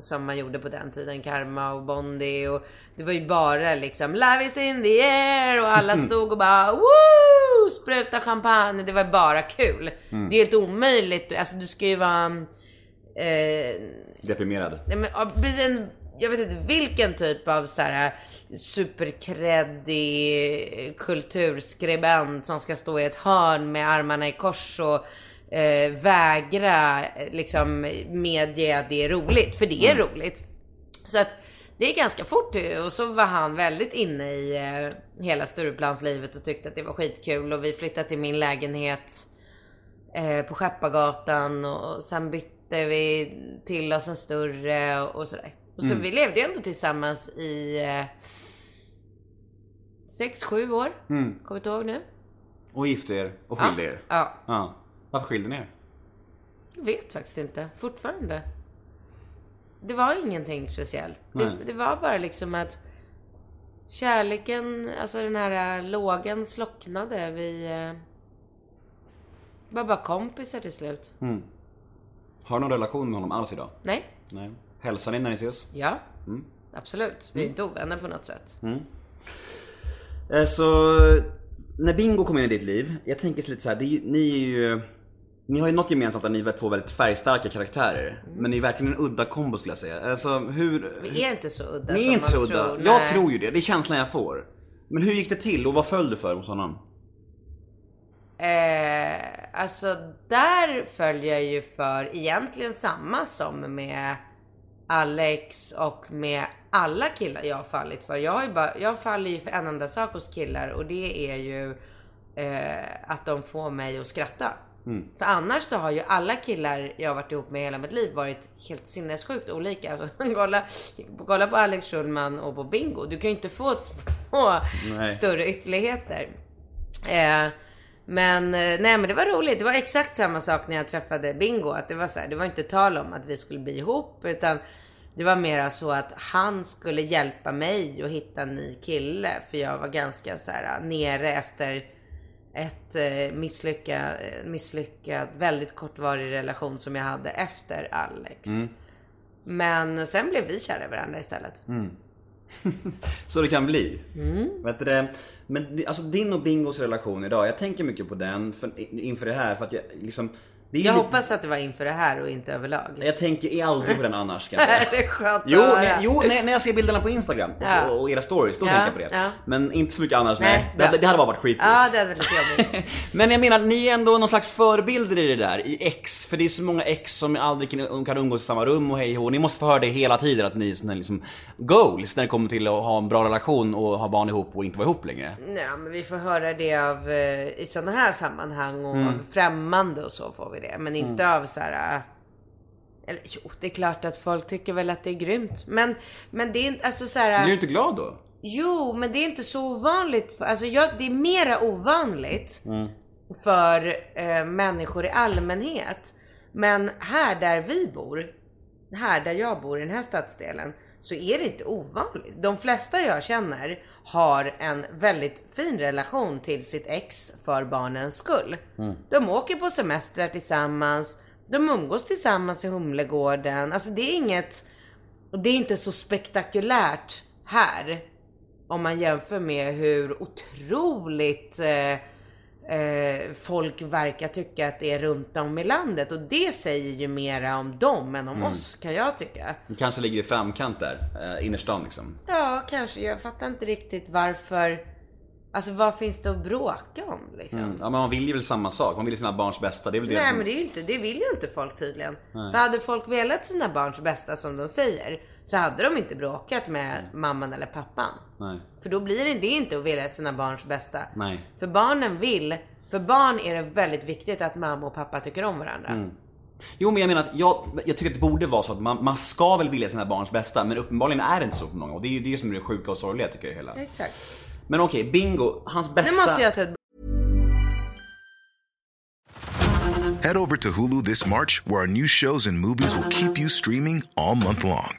Som man gjorde på den tiden, Karma och Bondi och det var ju bara liksom Love is in the air och alla stod och bara woo! Spruta champagne, det var bara kul. Det är helt omöjligt, alltså du ska ju vara eh, Deprimerad. Men, precis, jag vet inte vilken typ av så här superkreddig kulturskribent som ska stå i ett hörn med armarna i kors och eh, vägra eh, liksom medge att det är roligt, för det är roligt. Så att det är ganska fort och så var han väldigt inne i eh, hela Stureplanslivet och tyckte att det var skitkul och vi flyttade till min lägenhet eh, på Skeppargatan och sen bytte vi till oss en större och, sådär. Och så vi levde ju ändå tillsammans i eh, sex, sju år. Kommer inte ihåg nu. Och gifte er och skilde er. Ja, Ja. Varför skilde ni er? jag vet faktiskt inte. Fortfarande. Det var ingenting speciellt. Det, det var bara liksom att kärleken, alltså den här äh, lågan slocknade. Vi var bara kompisar till slut. Har du någon relation med honom alls idag? Nej? Nej. Hälsar ni när ni ses? Ja. Absolut. Vi är inte ovänner på något sätt. Eh, Så, när Bingo kom in i ditt liv, jag tänker lite så här, det ni är ju... Ni har ju något gemensamt att ni är två väldigt färgstarka karaktärer. Men ni är verkligen en udda kombo skulle jag säga. Alltså hur... Vi är inte så udda Ni som är inte så udda. tror. Jag Nej. tror ju det, det är känslan jag får. Men hur gick det till och vad föll du för hos honom? Eh, alltså där följer jag ju för egentligen samma som med Alex och med alla killar jag har fallit för. Jag, har ju bara, jag faller ju för en enda sak hos killar och det är ju eh, att de får mig att skratta. För annars så har ju alla killar jag varit ihop med hela mitt liv varit helt sinnessjukt olika. Alltså, [LAUGHS] kolla, kolla på Alex Schulman och på Bingo. Du kan ju inte få två Nej. större ytterligheter. Eh, men eh, nej men det var roligt. Det var exakt samma sak när jag träffade Bingo. Att det var så här, det var inte tal om att vi skulle bli ihop. Utan det var mera så att han skulle hjälpa mig att hitta en ny kille. För jag var ganska så här nere efter ett eh, misslyckad, eh, misslyckad, väldigt kortvarig relation som jag hade efter Alex. Men sen blev vi kära i varandra istället. [LAUGHS] Så det kan bli. Mm. Vet du? Men alltså din och Bingos relation idag, jag tänker mycket på den för, inför det här för att jag liksom... Jag lite- hoppas att det var inför det här och inte överlag. Jag tänker aldrig på den annars säga. [LAUGHS] det är skönt Jo, att höra. när, jo när, när jag ser bilderna på Instagram och, Ja. och era stories, då Ja, tänker jag på det. ja. Men inte så mycket annars, Nej, nej. Det, det hade bara varit creepy. Ja, det hade varit lite jobbigt. [LAUGHS] Men jag menar, ni är ändå någon slags förebilder i det där, i ex. För det är så många ex som aldrig kan, umgås i samma rum och hej och Ni måste få höra det hela tiden, att ni är såna liksom goals när det kommer till att ha en bra relation och ha barn ihop och inte vara ihop längre. Nej, men vi får höra det av, eh, i sådana här sammanhang och Mm. av främmande och så får vi det. Men inte av så här. eh, Eller jo, det är klart att folk tycker väl att det är grymt. Men, men det är inte, alltså så här. Blir du inte glad då? Jo, men det är inte så ovanligt. Alltså jag, det är mera ovanligt Mm. för eh, människor i allmänhet. Men här där vi bor, här där jag bor i den här stadsdelen, så är det inte ovanligt. De flesta jag känner har en väldigt fin relation till sitt ex för barnens skull. De åker på semestrar tillsammans, de umgås tillsammans i Humlegården. Alltså det är inget, det är inte så spektakulärt här. Om man jämför med hur otroligt eh, eh, folk verkar tycka att det är runt om i landet. Och det säger ju mera om dem än om oss, kan jag tycka. Ni kanske ligger i framkant där, eh, innerstan liksom. Ja, kanske. Jag fattar inte riktigt varför. Alltså vad finns det att bråka om liksom? Ja men man vill ju väl samma sak, man vill ju sina barns bästa. Det är väl det Nej som- men det är ju inte, det vill ju inte folk tydligen. För hade folk velat sina barns bästa som de säger, så hade de inte bråkat med mamman eller pappan. Nej. För då blir det, inte att vilja sina barns bästa. Nej. För barnen vill, för barn är det väldigt viktigt att mamma och pappa tycker om varandra. Mm. Jo men jag menar att jag, jag tycker att det borde vara så att man, man ska väl vilja sina barns bästa men uppenbarligen är det inte så på många och det är ju det som är det sjuka och sorgliga tycker jag hela. Exakt. Men okej, Bingo, hans bästa... Nu måste jag ta ett Head over to Hulu this March, where our new shows and movies will keep you streaming all month long.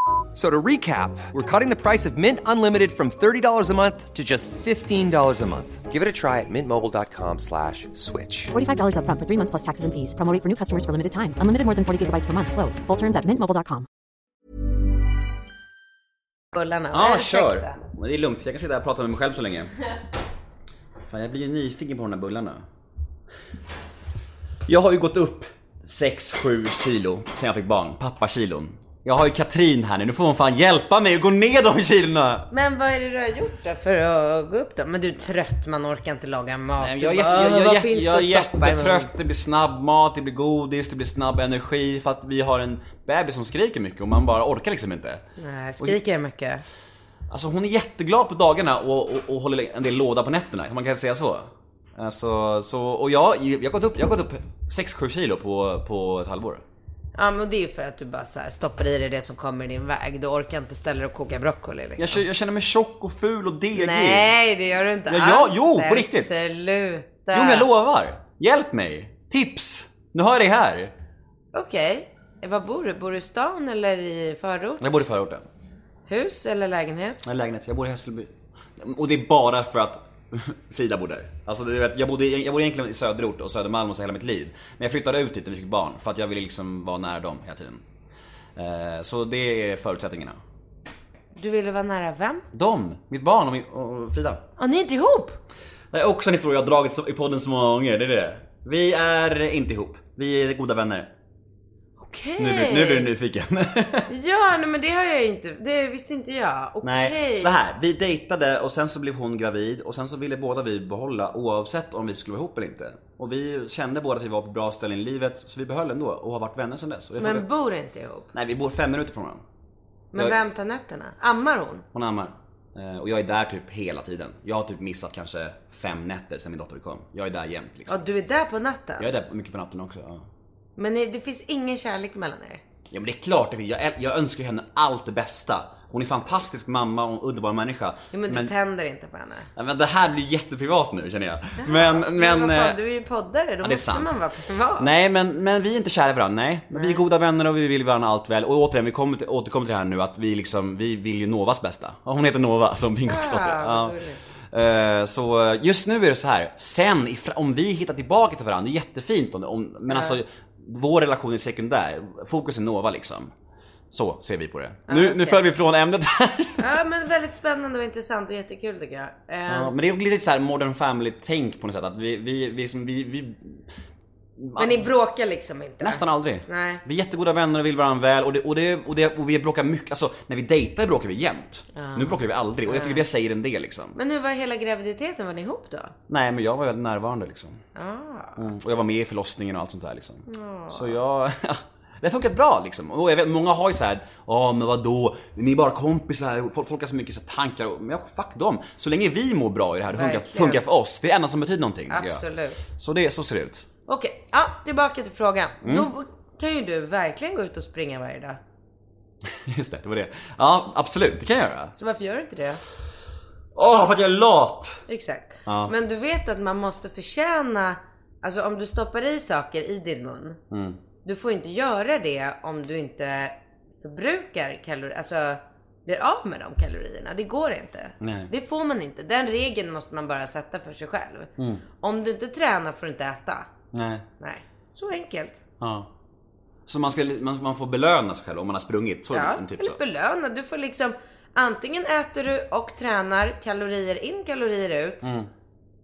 F- So to recap, we're cutting the price of Mint Unlimited from $30 a month to just $15 a month. Give it a try at mintmobile.com slash switch. $45 upfront for three months plus taxes and fees. Promo rate for new customers for limited time. Unlimited more than 40 gigabytes per month. Slows. Full terms at mintmobile.com. bullarna. Ja, Ursäkta. kör! Men det är lugnt, jag kan sitta här och prata med mig själv så länge. [LAUGHS] Fan, jag blir ju nyfiken på de här bullarna. Jag har ju gått upp 6-7 kilo sen jag fick barn, pappakilon. Jag har ju Katrin här nu, nu får hon fan hjälpa mig att gå ner de kilona! Men vad är det du har gjort då för att gå upp då? Men du är trött, man orkar inte laga mat. Nej, Jag är, bara, jag, jag, vad jag, finns jag är jättetrött, det blir snabbmat, det blir godis, det blir snabb energi för att vi har en bebis som skriker mycket och man bara orkar liksom inte. Nej, skriker jag mycket? Alltså hon är jätteglad på dagarna och, och, och håller en del låda på nätterna, man kan säga så. Alltså, så och jag, jag har gått upp, jag har gått upp 6-7 kilo på, på ett halvår. Ja men det är ju för att du bara så här stoppar i dig det som kommer i din väg. Du orkar inte ställa dig och koka broccoli liksom. Jag, känner- jag känner mig tjock och ful och degig. Nej det gör du inte Ja, alls. jo, på riktigt. Sluta. Jo men jag lovar! Hjälp mig! Tips! Nu har jag dig här. Okej. Var bor du? Bor du i stan eller i förort? Jag bor i förorten. Hus eller lägenhet? Jag har lägenhet, jag bor i Hässelby. Och det är bara för att [LAUGHS] Frida bor där. Alltså du vet, jag bodde, jag bodde egentligen i söderort och Södermalm och så hela mitt liv. Men jag flyttade ut dit när vi fick barn för att jag ville liksom vara nära dem hela tiden. Eh, Så det är förutsättningarna. Du ville vara nära vem? De, mitt barn och, min, och Frida. Ja, ni är inte ihop? Det är också en historia jag har dragit i podden så många gånger, det är det. Vi är inte ihop. Vi är goda vänner. Okej. Nu, nu blir du nyfiken. [LAUGHS] Ja, nej, men det har jag ju inte. Det visste inte jag. Okej. Nej, så här. Vi dejtade och sen så blev hon gravid och sen så ville båda vi behålla oavsett om vi skulle vara ihop eller inte. Och vi kände båda att vi var på bra ställen i livet så vi behöll ändå och har varit vänner sedan dess. Men frågade- bor inte ihop? Nej, vi bor fem minuter från varandra. Men Jag- vem tar nätterna? Ammar hon? Hon ammar. Eh, Och jag är där typ hela tiden. Jag har typ missat kanske fem nätter sedan min dotter kom. Jag är där jämt liksom. Ja, du är där på natten? Jag är där mycket på natten också. Ja. Men det finns ingen kärlek mellan er? Ja men det är klart det finns. Jag, jag önskar henne allt det bästa. Hon är fantastisk mamma och underbar människa. Jo, men, du tänder inte på henne? Ja, men det här blir jätteprivat nu känner jag. Men, men... Men vad fan, eh, du är ju poddare, då är måste man vara privat. Nej men, men vi är inte kära i varandra, nej. Men vi är goda vänner och vi vill varandra allt väl. Och återigen, vi kommer till, återkommer till det här nu att vi liksom, vi vill ju Novas bästa. Ja, Hon heter Nova som Bingos. Ah, Ja. Eh, Så just nu är det så här. sen om vi hittar tillbaka till varandra, det är jättefint om, om men alltså vår relation är sekundär. Fokus är Nova liksom. Så ser vi på det. Nu, nu okej. för vi från ämnet här. [LAUGHS] Ja, men väldigt spännande och intressant och jättekul tycker jag. Eh, Ja, men det är lite så här modern family tänk på något sätt. Att vi, vi, vi, vi, vi Men ni bråkar liksom inte? Nästan aldrig. Nej. Vi är jättegoda vänner och vill varandra väl och, det, och, det, och, det, och vi bråkar mycket, alltså när vi dejtar bråkar vi jämt. Nu bråkar vi aldrig och jag tycker det säger en del liksom. Men hur var hela graviditeten? Var ni ihop då? Nej men jag var väldigt närvarande liksom. Ah. Mm. Och jag var med i förlossningen och allt sånt där liksom. Så jag, [LAUGHS] det har funkat bra liksom. Och jag vet, många har ju så här, ja men vadå, ni är bara kompisar, folk, folk har så mycket så tankar. Men ja, fuck dem. Så länge vi mår bra i det här, det funkar, funkar för oss. Det är det enda som betyder någonting. Absolut. Så det, så ser det ut. Okej, ja, tillbaka till frågan. Mm. Då kan ju du verkligen gå ut och springa varje dag. [LAUGHS] Just det, det var det. Ja, absolut, det kan jag göra. Så varför gör du inte det? Åh, för att jag är lat! Exakt. Ja. Men du vet att man måste förtjäna, alltså om du stoppar i saker i din mun. Mm. Du får inte göra det om du inte förbrukar kalorier, alltså blir av med de kalorierna. Det går inte. Nej. Det får man inte. Den regeln måste man bara sätta för sig själv. Mm. Om du inte tränar får du inte äta. Nej. Nej, så enkelt. Ja. Så man, ska, man, man får belöna sig själv om man har sprungit? Så, Ja, typ eller så. belöna. Du får liksom antingen äter du och tränar kalorier in, kalorier ut. Mm.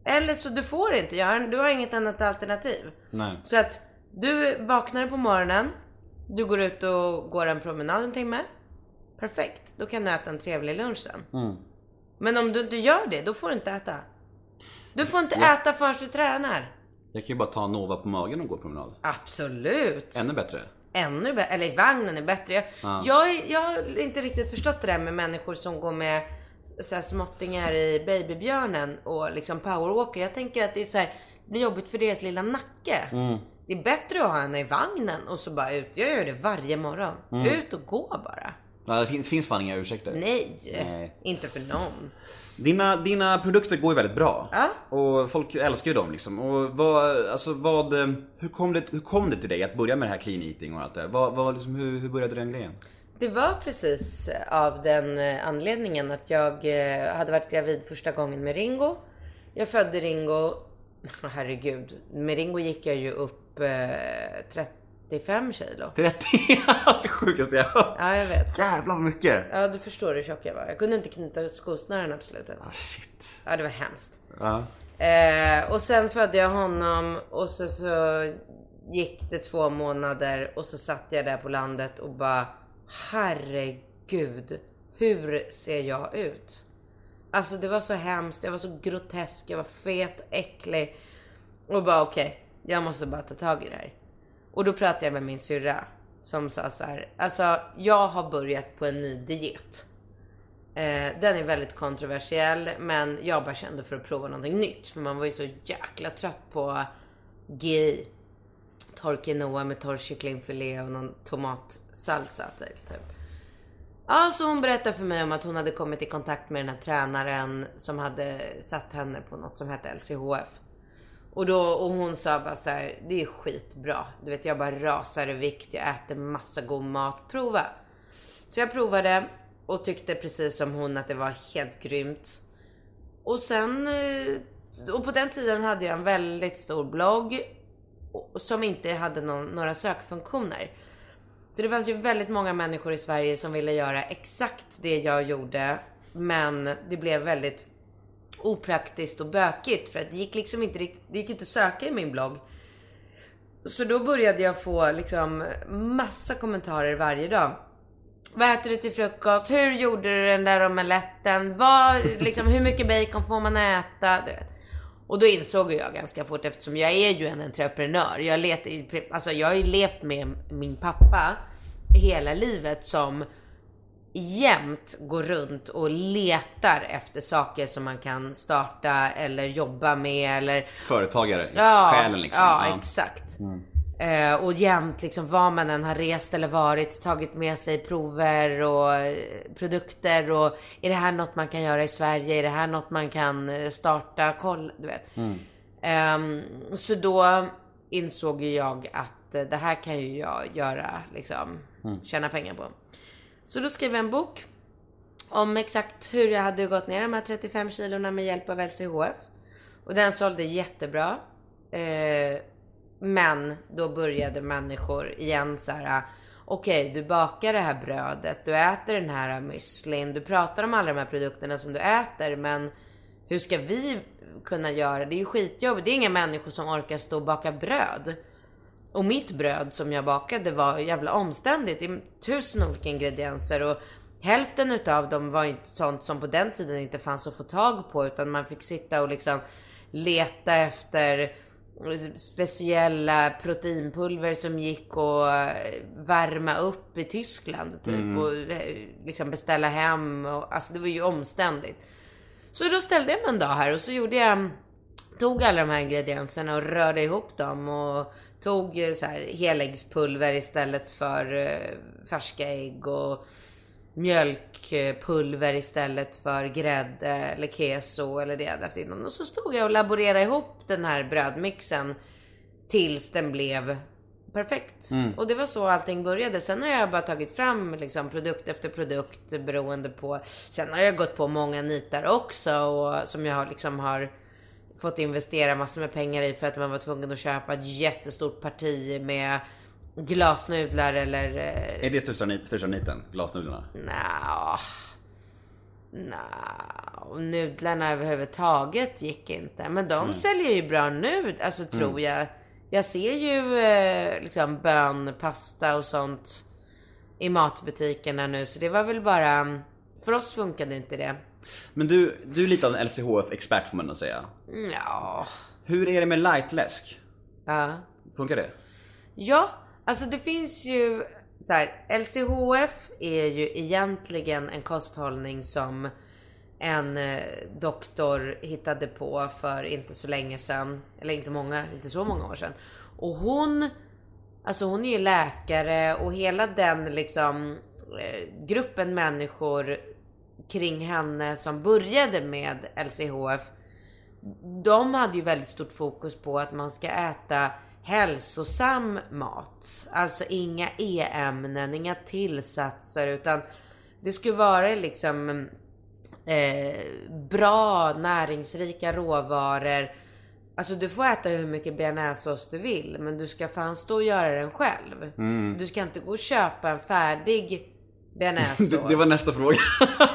Eller så du får inte göra Du har inget annat alternativ. Nej. Så att du vaknar på morgonen. Du går ut och går en promenad en timme. Perfekt. Då kan du äta en trevlig lunch sen. Mm. Men om du inte gör det, då får du inte äta. Du får inte äta förrän du tränar. Jag kan ju bara ta Nova på magen och gå promenad. Absolut. Ännu bättre. Ännu bättre, eller vagnen är bättre. Jag, Ja. jag, jag har inte riktigt förstått det där med människor som går med så här småttingar i babybjörnen och liksom powerwalker. Jag tänker att det är så här, det blir jobbigt för deras lilla nacke. Mm. Det är bättre att ha henne i vagnen och så bara ut. Jag gör det varje morgon. Mm. Ut och gå bara. Ja, det finns, finns fan inga ursäkter. Nej, Nej. inte för någon. Dina, dina produkter går ju väldigt bra. Ja. Och folk älskar ju dem liksom. Och vad, alltså vad, eh, hur kom, det, hur kom det till dig att börja med det här clean eating och allt det? Vad, vad, liksom, hur, hur började den grejen? Det var precis av den eh, anledningen att jag eh, hade varit gravid första gången med Ringo. Jag födde Ringo, [LAUGHS] herregud, med Ringo gick jag ju upp eh, 35 kilo. 30? det [LAUGHS] sjukaste jag hört. Ja, jag vet. Jävlar vad mycket. Ja, du förstår hur tjock jag var. Jag kunde inte knyta skosnören på slutet. Ah, shit. Ja, det var hemskt. Ja. Eh, och sen födde jag honom och så, så gick det två månader och så satt jag där på landet och bara herregud, hur ser jag ut? Alltså det var så hemskt, jag var så grotesk, jag var fet, äcklig. Och bara okej, jag måste bara ta tag i det här. Och då pratade jag med min syrra som sa så här, alltså jag har börjat på en ny diet. Eh, den är väldigt kontroversiell, men jag bara kände för att prova någonting nytt. För man var ju så jäkla trött på GI. Torr quinoa med torr kycklingfilé och någon tomatsalsa typ. typ. Ja, så hon berättade för mig om att hon hade kommit i kontakt med den här tränaren som hade satt henne på något som hette LCHF. Och, då, och hon sa bara så här, det är skitbra. Du vet, jag bara rasar i vikt, jag äter massa god mat, prova. Så jag provade och tyckte precis som hon att det var helt grymt. Och sen, eh, och på den tiden hade jag en väldigt stor blogg som inte hade någon, några sökfunktioner. Så det fanns ju väldigt många människor i Sverige som ville göra exakt det jag gjorde. Men det blev väldigt opraktiskt och bökigt för att det gick liksom inte, det gick inte att söka i min blogg. Så då började jag få liksom massa kommentarer varje dag. Vad äter du till frukost? Hur gjorde du den där omeletten? Vad, liksom, hur mycket bacon får man äta? Du vet. Och då insåg jag ganska fort, eftersom jag är ju en entreprenör. Jag, let, alltså, jag har ju levt med min pappa hela livet som jämt går runt och letar efter saker som man kan starta eller jobba med eller Företagare, Ja, själen liksom. ja, Ja. exakt. Eh, och jämt liksom var man än har rest eller varit, tagit med sig prover och eh, produkter och är det här något man kan göra i Sverige? Är det här något man kan eh, starta? Koll, du vet. Ehm, så då insåg ju jag att eh, det här kan ju jag göra, liksom, tjäna pengar på. Så då skrev jag en bok om exakt hur jag hade gått ner de här 35 kilona med hjälp av LCHF. Och den sålde jättebra. Eh, men då började människor igen så här. Okej, du bakar det här brödet, du äter den här müslin, du pratar om alla de här produkterna som du äter, men hur ska vi kunna göra? Det är ju skitjobb. Det är inga människor som orkar stå och baka bröd. Och mitt bröd som jag bakade var jävla omständigt. Det är tusen olika ingredienser och hälften utav dem var inte sånt som på den tiden inte fanns att få tag på utan man fick sitta och liksom leta efter speciella proteinpulver som gick att värma upp i Tyskland typ och eh, liksom beställa hem och alltså det var ju omständigt. Så då ställde jag mig en dag här och så gjorde jag Tog alla de här ingredienserna och rörde ihop dem och tog eh, så här heläggspulver istället för eh, färska ägg och mjölkpulver istället för grädde eller keso eller det jag hade haft innan. Och så stod jag och laborerade ihop den här brödmixen tills den blev perfekt. Och det var så allting började. Sen har jag bara tagit fram liksom produkt efter produkt beroende på. Sen har jag gått på många nitar också och som jag har liksom har fått investera massor med pengar i för att man var tvungen att köpa ett jättestort parti med glasnudlar eller eh, Är det största, nit, största niten? Glasnudlarna? Nja. Nja. Nudlarna överhuvudtaget gick inte. Men de säljer ju bra nu, alltså tror jag. Jag ser ju eh, liksom bön, pasta och sånt i matbutikerna nu. Så det var väl bara... För oss funkade inte det. Men du, du är lite av en LCHF-expert får man nog säga. Ja. Hur är det med lightläsk? Ja. Funkar det? Ja, alltså det finns ju så här, LCHF är ju egentligen en kosthållning som en eh, doktor hittade på för inte så länge sedan. Eller inte många, inte så många år sedan. Och hon, alltså hon är ju läkare och hela den liksom eh, gruppen människor kring henne som började med LCHF de hade ju väldigt stort fokus på att man ska äta hälsosam mat. Alltså inga e-ämnen, inga tillsatser utan det skulle vara liksom eh, bra näringsrika råvaror. Alltså du får äta hur mycket bearnaisesås du vill men du ska fan stå och göra den själv. Du ska inte gå och köpa en färdig bearnaisesås. [LAUGHS] Det, det var nästa fråga.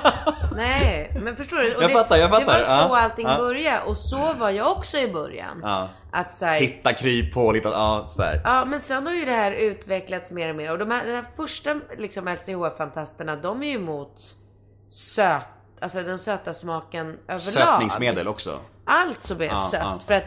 [LAUGHS] Nej, men förstår du? Och Jag det, fattar, jag fattar. Det var så Ja, allting ja. började och så var jag också i början. Ja. Att så här, Hitta kryphål, hitta, ja så här. Ja, men sen har ju det här utvecklats mer och mer. Och de här, de här första liksom, LCHF-fantasterna, de är ju emot söt, alltså den söta smaken överlag. Sötningsmedel också. Allt som är Ja, sött. För att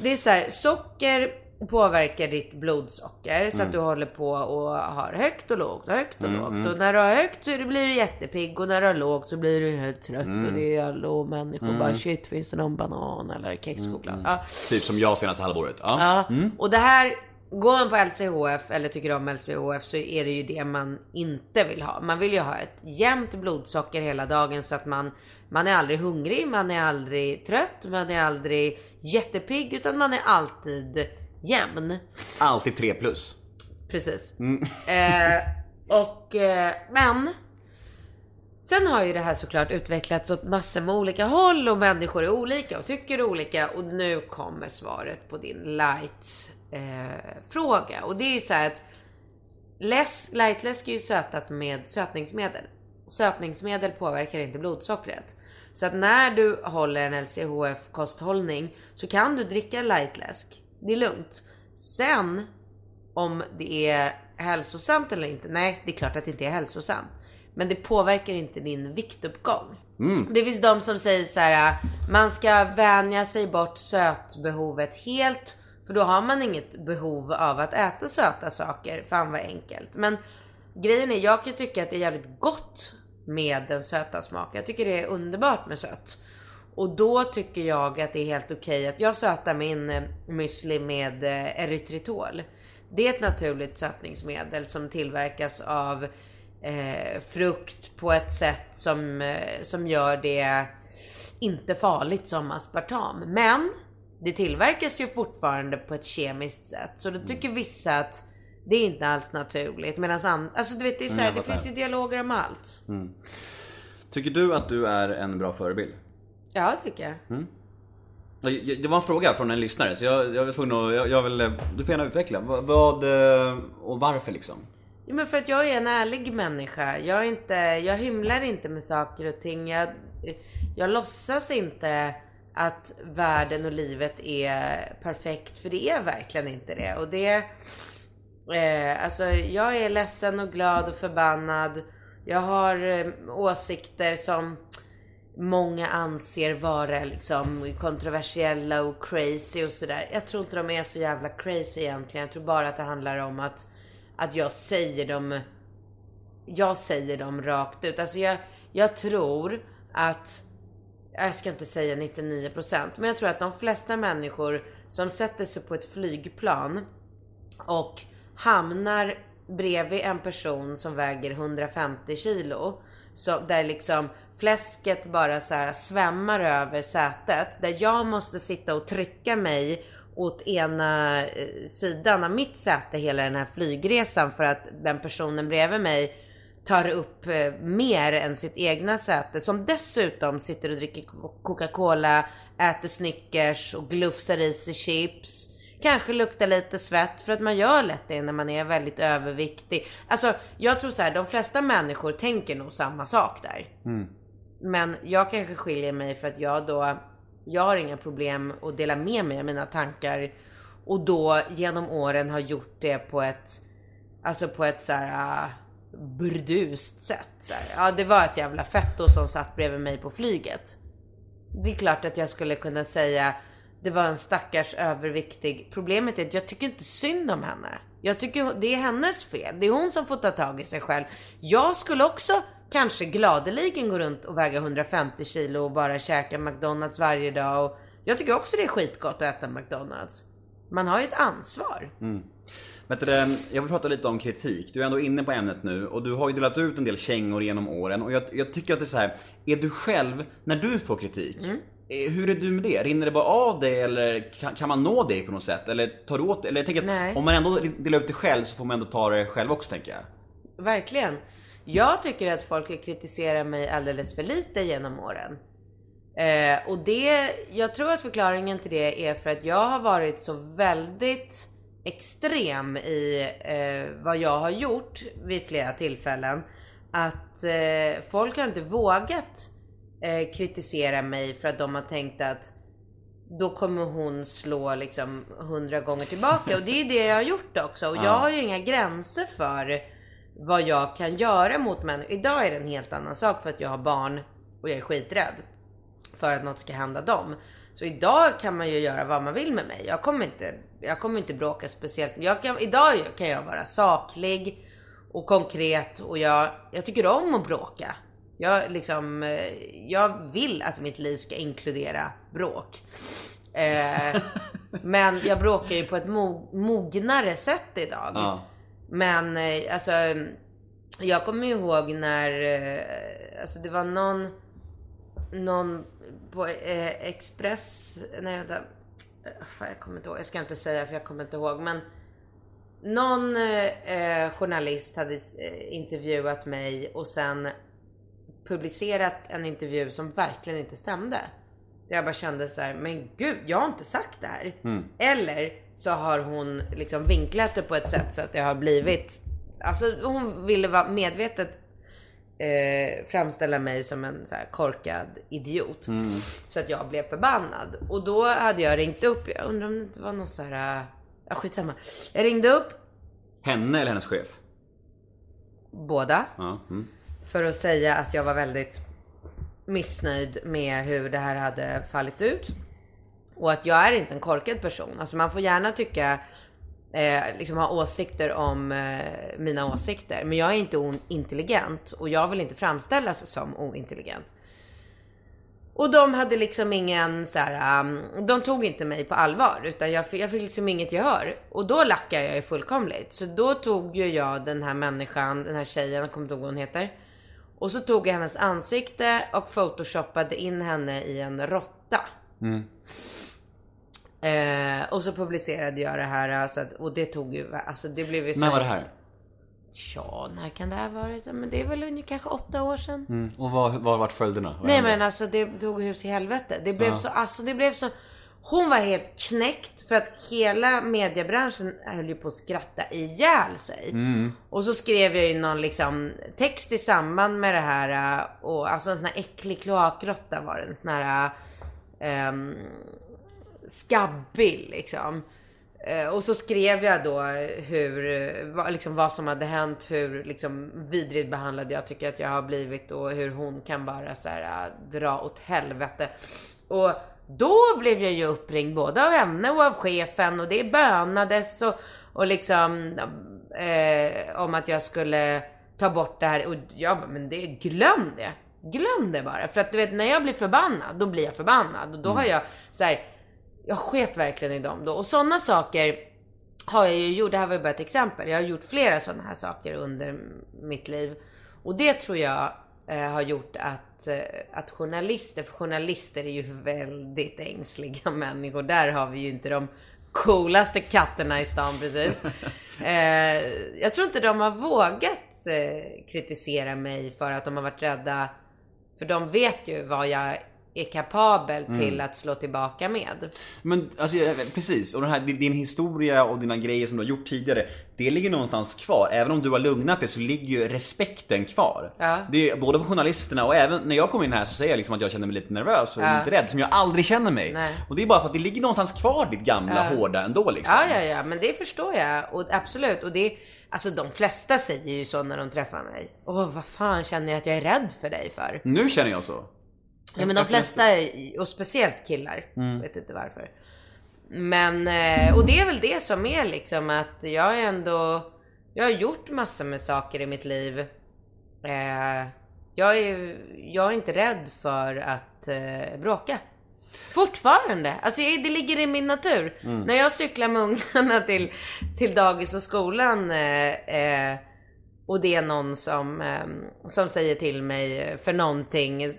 det är så här, socker, påverkar ditt blodsocker så att du håller på och har högt och lågt och högt och lågt. Och när du har högt så blir du jättepigg och när du har lågt så blir du helt trött och det är alla människor bara shit finns det någon banan eller kexchoklad? Ja. Typ som jag senaste halvåret. Ja. Ja, och det här, går man på LCHF eller tycker om LCHF så är det ju det man inte vill ha. Man vill ju ha ett jämnt blodsocker hela dagen så att man, man är aldrig hungrig, man är aldrig trött, man är aldrig jättepigg utan man är alltid jämn. Alltid 3 plus. Precis. Eh, och, eh, men Sen har ju det här såklart utvecklats åt massor med olika håll och människor är olika och tycker olika och nu kommer svaret på din light eh, fråga och det är ju så här att läsk, lightläsk är ju sötat med sötningsmedel. Sötningsmedel påverkar inte blodsockret. Så att när du håller en LCHF kosthållning så kan du dricka lightläsk. Det är lugnt. Sen om det är hälsosamt eller inte. Nej, det är klart att det inte är hälsosamt. Men det påverkar inte din viktuppgång. Det finns de som säger så här, man ska vänja sig bort sötbehovet helt. För då har man inget behov av att äta söta saker. Fan vad enkelt. Men grejen är, jag kan tycka att det är jävligt gott med den söta smaken. Jag tycker det är underbart med sött. Och då tycker jag att det är helt okej att jag sötar min eh, müsli med eh, erytritol. Det är ett naturligt sötningsmedel som tillverkas av eh, frukt på ett sätt som, eh, som gör det inte farligt som aspartam. Men det tillverkas ju fortfarande på ett kemiskt sätt. Så då tycker vissa att det är inte alls naturligt. Medan andra, alltså du vet det är så här, jag det finns ju dialoger om allt. Tycker du att du är en bra förebild? Ja, tycker jag. Ja, jag- Det var en fråga från en lyssnare så jag, jag var tvungen att, jag, jag vill, du får gärna utveckla. Vad, vad eh, och varför liksom? Jo, men för att jag är en ärlig människa. Jag, inte, jag hymlar inte med saker och ting. Jag, jag låtsas inte att världen och livet är perfekt. För det är verkligen inte det. Och det... Eh, alltså, jag är ledsen och glad och förbannad. Jag har eh, åsikter som många anser vara liksom kontroversiella och crazy och sådär. Jag tror inte de är så jävla crazy egentligen. Jag tror bara att det handlar om att, att jag säger dem jag säger dem rakt ut. Alltså jag, jag tror att, jag ska inte säga 99% men jag tror att de flesta människor som sätter sig på ett flygplan och hamnar bredvid en person som väger 150 kilo. Så där liksom fläsket bara så här svämmar över sätet. Där jag måste sitta och trycka mig åt ena eh, sidan av mitt säte hela den här flygresan för att den personen bredvid mig tar upp eh, mer än sitt egna säte. Som dessutom sitter och dricker Coca-Cola, äter Snickers och glufsar i sig chips. Kanske luktar lite svett för att man gör lätt det när man är väldigt överviktig. Alltså jag tror så här, de flesta människor tänker nog samma sak där. Men jag kanske skiljer mig för att jag då, jag har inga problem att dela med mig av mina tankar. Och då genom åren har gjort det på ett, alltså på ett så här uh, burdust sätt. Så här. Ja, det var ett jävla fetto som satt bredvid mig på flyget. Det är klart att jag skulle kunna säga det var en stackars överviktig. Problemet är att jag tycker inte synd om henne. Jag tycker det är hennes fel. Det är hon som får ta tag i sig själv. Jag skulle också kanske gladeligen gå runt och väga 150 kilo och bara käka McDonalds varje dag. Och jag tycker också det är skitgott att äta McDonalds. Man har ju ett ansvar. Du, det, jag vill prata lite om kritik. Du är ändå inne på ämnet nu och du har ju delat ut en del kängor genom åren och jag, jag tycker att det är så här. är du själv, när du får kritik, eh, hur är du med det? Rinner det bara av dig eller kan, man nå dig på något sätt? Eller tar du åt Eller jag tänker att Nej. om man ändå delar ut det själv så får man ändå ta det själv också tänker jag. Verkligen. Jag tycker att folk har kritiserat mig alldeles för lite genom åren. Eh, och det, jag tror att förklaringen till det är för att jag har varit så väldigt extrem i eh, vad jag har gjort vid flera tillfällen. Att eh, folk har inte vågat eh, kritisera mig för att de har tänkt att då kommer hon slå liksom hundra gånger tillbaka. Och det är det jag har gjort också. Och [LAUGHS] jag har ju inga gränser för vad jag kan göra mot människor. Idag är det en helt annan sak för att jag har barn och jag är skiträdd. för att något ska hända dem. Så idag kan man ju göra vad man vill med mig. Jag kommer inte, jag kommer inte bråka speciellt. Jag kan, idag kan jag vara saklig och konkret och jag, jag tycker om att bråka. Jag, liksom, eh, jag vill att mitt liv ska inkludera bråk. Eh, [LAUGHS] men jag bråkar ju på ett mo mognare sätt idag. Ja. Men eh, alltså, jag kommer ihåg när, eh, alltså det var någon, någon på eh, Express, nej vänta, fan, jag kommer inte ihåg, jag ska inte säga för jag kommer inte ihåg, men någon eh, journalist hade intervjuat mig och sen publicerat en intervju som verkligen inte stämde. Där jag bara kände så här, men gud, jag har inte sagt det här. Eller så har hon liksom vinklat det på ett sätt så att det har blivit, alltså hon ville vara medvetet eh, framställa mig som en så här korkad idiot. Så att jag blev förbannad. Och då hade jag ringt upp, jag undrar om det var någon så här, ja skitsamma. Jag ringde upp Henne eller hennes chef? båda. Ja. Mm. För att säga att jag var väldigt missnöjd med hur det här hade fallit ut. Och att jag är inte en korkad person. Alltså man får gärna tycka, eh, liksom ha åsikter om eh, mina åsikter. Men jag är inte ointelligent och jag vill inte framställas som ointelligent. Och de hade liksom ingen så här, um, de tog inte mig på allvar utan jag fick, jag fick liksom inget gehör. Och då lackade jag ju fullkomligt. Så då tog ju jag den här människan, den här tjejen, jag kommer inte ihåg vad hon heter. Och så tog jag hennes ansikte och photoshoppade in henne i en råtta. Eh, och så publicerade jag det här alltså, och det tog ju, alltså det blev ju så När var det här? Ja, när kan det här ha varit? Men det är väl ungefär kanske åtta år sedan. Och vad, vad vart följderna? Vad Nej hände? men alltså det tog hus i helvete. Det blev så, alltså det blev så. Hon var helt knäckt för att hela mediebranschen höll ju på att skratta ihjäl sig. Och så skrev jag ju någon liksom text i samband med det här äh, och alltså en sån här äcklig kloakråtta var det. En sån här ähm, skabbig liksom. Eh, Och så skrev jag då hur, eh, liksom, vad som hade hänt, hur liksom, vidrigt behandlad jag tycker att jag har blivit och hur hon kan bara så här, äh, dra åt helvete. Och då blev jag ju uppringd både av henne och av chefen och det bönades och, och liksom eh, om att jag skulle ta bort det här. Och jag bara, men det, glöm det. Glöm det bara. För att du vet, när jag blir förbannad, då blir jag förbannad. Och då har jag så här, jag sket verkligen i dem då. Och sådana saker har jag ju gjort. Det här var ju bara ett exempel. Jag har gjort flera sådana här saker under mitt liv. Och det tror jag har gjort att, eh, att journalister, för journalister är ju väldigt ängsliga [LAUGHS] människor. Där har vi ju inte de coolaste katterna i stan precis. [LAUGHS] eh, jag tror inte de har vågat eh, kritisera mig för att de har varit rädda. För de vet ju vad jag är kapabel till att slå tillbaka med. Men alltså, precis, och den här, din historia och dina grejer som du har gjort tidigare Det ligger någonstans kvar, även om du har lugnat det så ligger ju respekten kvar Ja. Det är både för journalisterna och även när jag kom in här så säger jag liksom att jag känner mig lite nervös och Ja. lite rädd, som jag aldrig känner mig Nej. Och det är bara för att det ligger någonstans kvar ditt gamla hårda ändå liksom Ja, ja, ja, men det förstår jag. Och absolut. Och det, alltså de flesta säger ju så när de träffar mig. Åh, vad fan känner jag att jag är rädd för dig för? Nu känner jag så Ja, men de flesta, och speciellt killar, vet inte varför. Men, eh, och det är väl det som är liksom att jag är ändå, jag har gjort massor med saker i mitt liv. Eh, jag är, jag är inte rädd för att eh, bråka. Fortfarande. Alltså det ligger i min natur. När jag cyklar med [LAUGHS] ungarna till, till dagis och skolan eh, och det är någon som, eh, som säger till mig för någonting.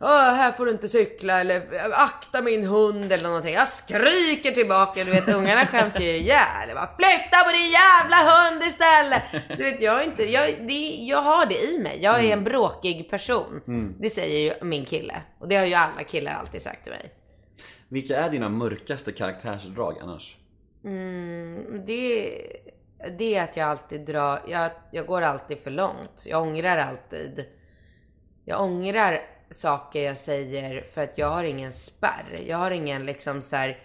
Här får du inte cykla eller akta min hund eller någonting. Jag skriker tillbaka. Du vet ungarna skäms ju ihjäl. Jag bara, Flytta på din jävla hund istället! Du vet jag inte, jag, det, jag har det i mig. Jag är en bråkig person. Det säger ju min kille. Och det har ju alla killar alltid sagt till mig. Vilka är dina mörkaste karaktärsdrag annars? Det, det är att jag alltid drar, jag, jag går alltid för långt. Jag ångrar alltid. Jag ångrar saker jag säger för att jag har ingen spärr. Jag har ingen liksom så här.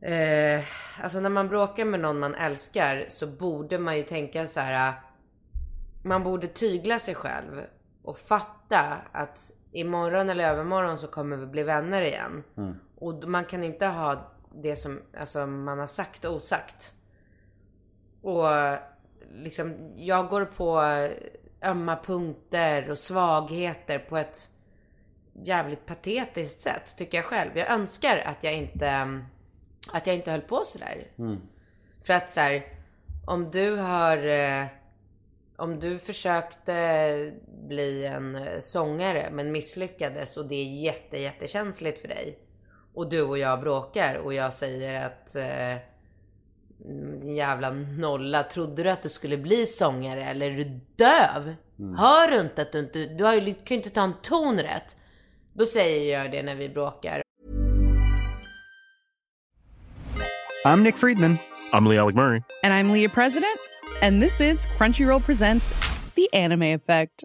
Eh, alltså när man bråkar med någon man älskar så borde man ju tänka så här. Man borde tygla sig själv och fatta att imorgon eller övermorgon så kommer vi bli vänner igen. Och man kan inte ha det som alltså, man har sagt osagt. Och liksom, jag går på ömma punkter och svagheter på ett jävligt patetiskt sätt, tycker jag själv. Jag önskar att jag inte, att jag inte höll på sådär. För att så här, om du har, eh, om du försökte bli en eh, sångare men misslyckades och det är jätte, jättekänsligt för dig. Och du och jag bråkar och jag säger att eh, din jävla nolla, trodde du att du skulle bli sångare eller är du döv? Hör du inte att du inte, du har ju, kan ju inte ta en ton rätt. Då säger jag det när vi bråkar. I'm Nick Friedman. I'm Lee Alec Murray. And I'm Leah President, and this is Crunchyroll Presents The Anime Effect.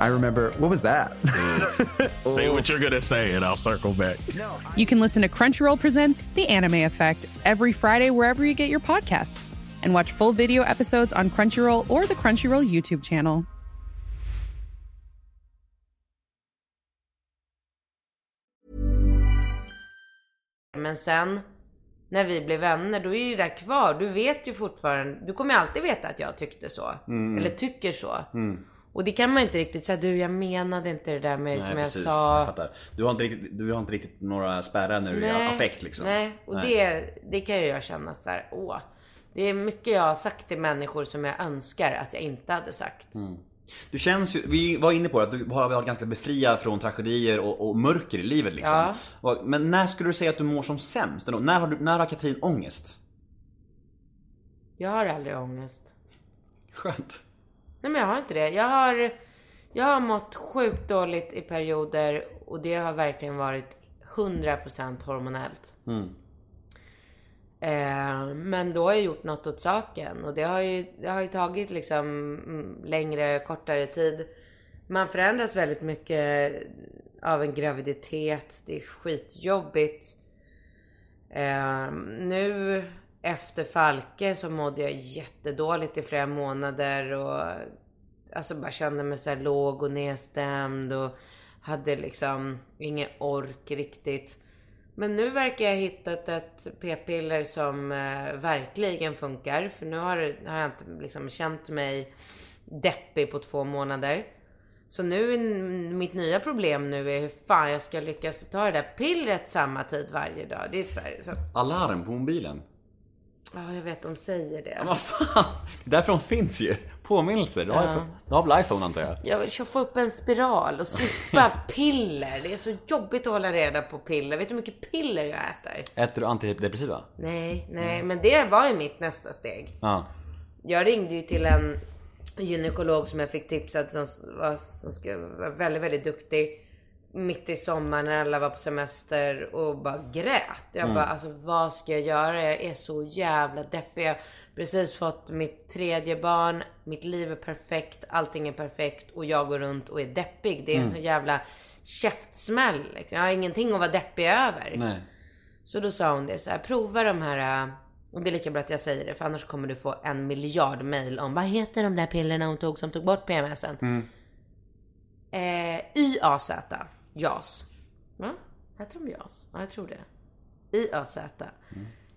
I remember, what was that? [LAUGHS] Say what you're gonna say, and I'll circle back. you can listen to Crunchyroll Presents The Anime Effect every Friday wherever you get your podcasts. And watch full video episodes on Crunchyroll or the Crunchyroll YouTube channel. Men sen när vi blev vänner, då är ju det där kvar. Du vet ju fortfarande, du kommer ju alltid veta att jag tyckte så. Mm. Eller tycker så. Mm. Och det kan man inte riktigt säga, du jag menade inte det där med som jag sa. jag fattar. Du har inte riktigt, du har inte riktigt några spärrar när du är affekt liksom. Nej, och Det, det kan ju jag känna så här, åh. Det är mycket jag har sagt till människor som jag önskar att jag inte hade sagt. Mm. Du känns ju, vi var inne på det, att du har varit ganska befriad från tragedier och, och mörker i livet liksom. Ja. Men när skulle du säga att du mår som sämst? När har, du, när har Katrin ångest? Jag har aldrig ångest. Skönt. Nej men jag har inte det. Jag har, jag har mått sjukt dåligt i perioder och det har verkligen varit 100% hormonellt. Eh, men då har jag gjort något åt saken och det har ju, det har ju tagit liksom mm, längre, kortare tid. Man förändras väldigt mycket av en graviditet. Det är skitjobbigt. Eh, nu efter Falke så mådde jag jättedåligt i flera månader och alltså bara kände mig så här låg och nedstämd och hade liksom ingen ork riktigt. Men nu verkar jag ha hittat ett p-piller som eh, verkligen funkar. För nu har, har jag inte liksom känt mig deppig på två månader. Så nu är mitt nya problem nu är hur fan jag ska lyckas ta det där pillret samma tid varje dag. Det är så här, så, Alarm på mobilen ja jag vet de säger det. Men vad fan! Det är därför de finns ju. Påminnelser. Du har, ja. du har väl iPhone antar jag? Jag vill få upp en spiral och slippa [LAUGHS] piller. Det är så jobbigt att hålla reda på piller. Vet du hur mycket piller jag äter? Äter du antidepressiva? Nej, nej, men det var ju mitt nästa steg. Ja. Jag ringde ju till en gynekolog som jag fick tipsat som var, som vara väldigt, väldigt duktig. Mitt i sommaren när alla var på semester och bara grät. Jag bara, alltså vad ska jag göra? Jag är så jävla deppig. Jag har precis fått mitt tredje barn. Mitt liv är perfekt. Allting är perfekt. Och jag går runt och är deppig. Det är en sån jävla käftsmäll. Liksom. Jag har ingenting att vara deppig över. Nej. Så då sa hon det så här, prova de här, äh, och det är lika bra att jag säger det för annars kommer du få en miljard mail om vad heter de där pillerna hon tog som tog bort PMSen? Eh, YAZ, JAS. Va? Heter de JAS? Ja, jag tror det. YAZ.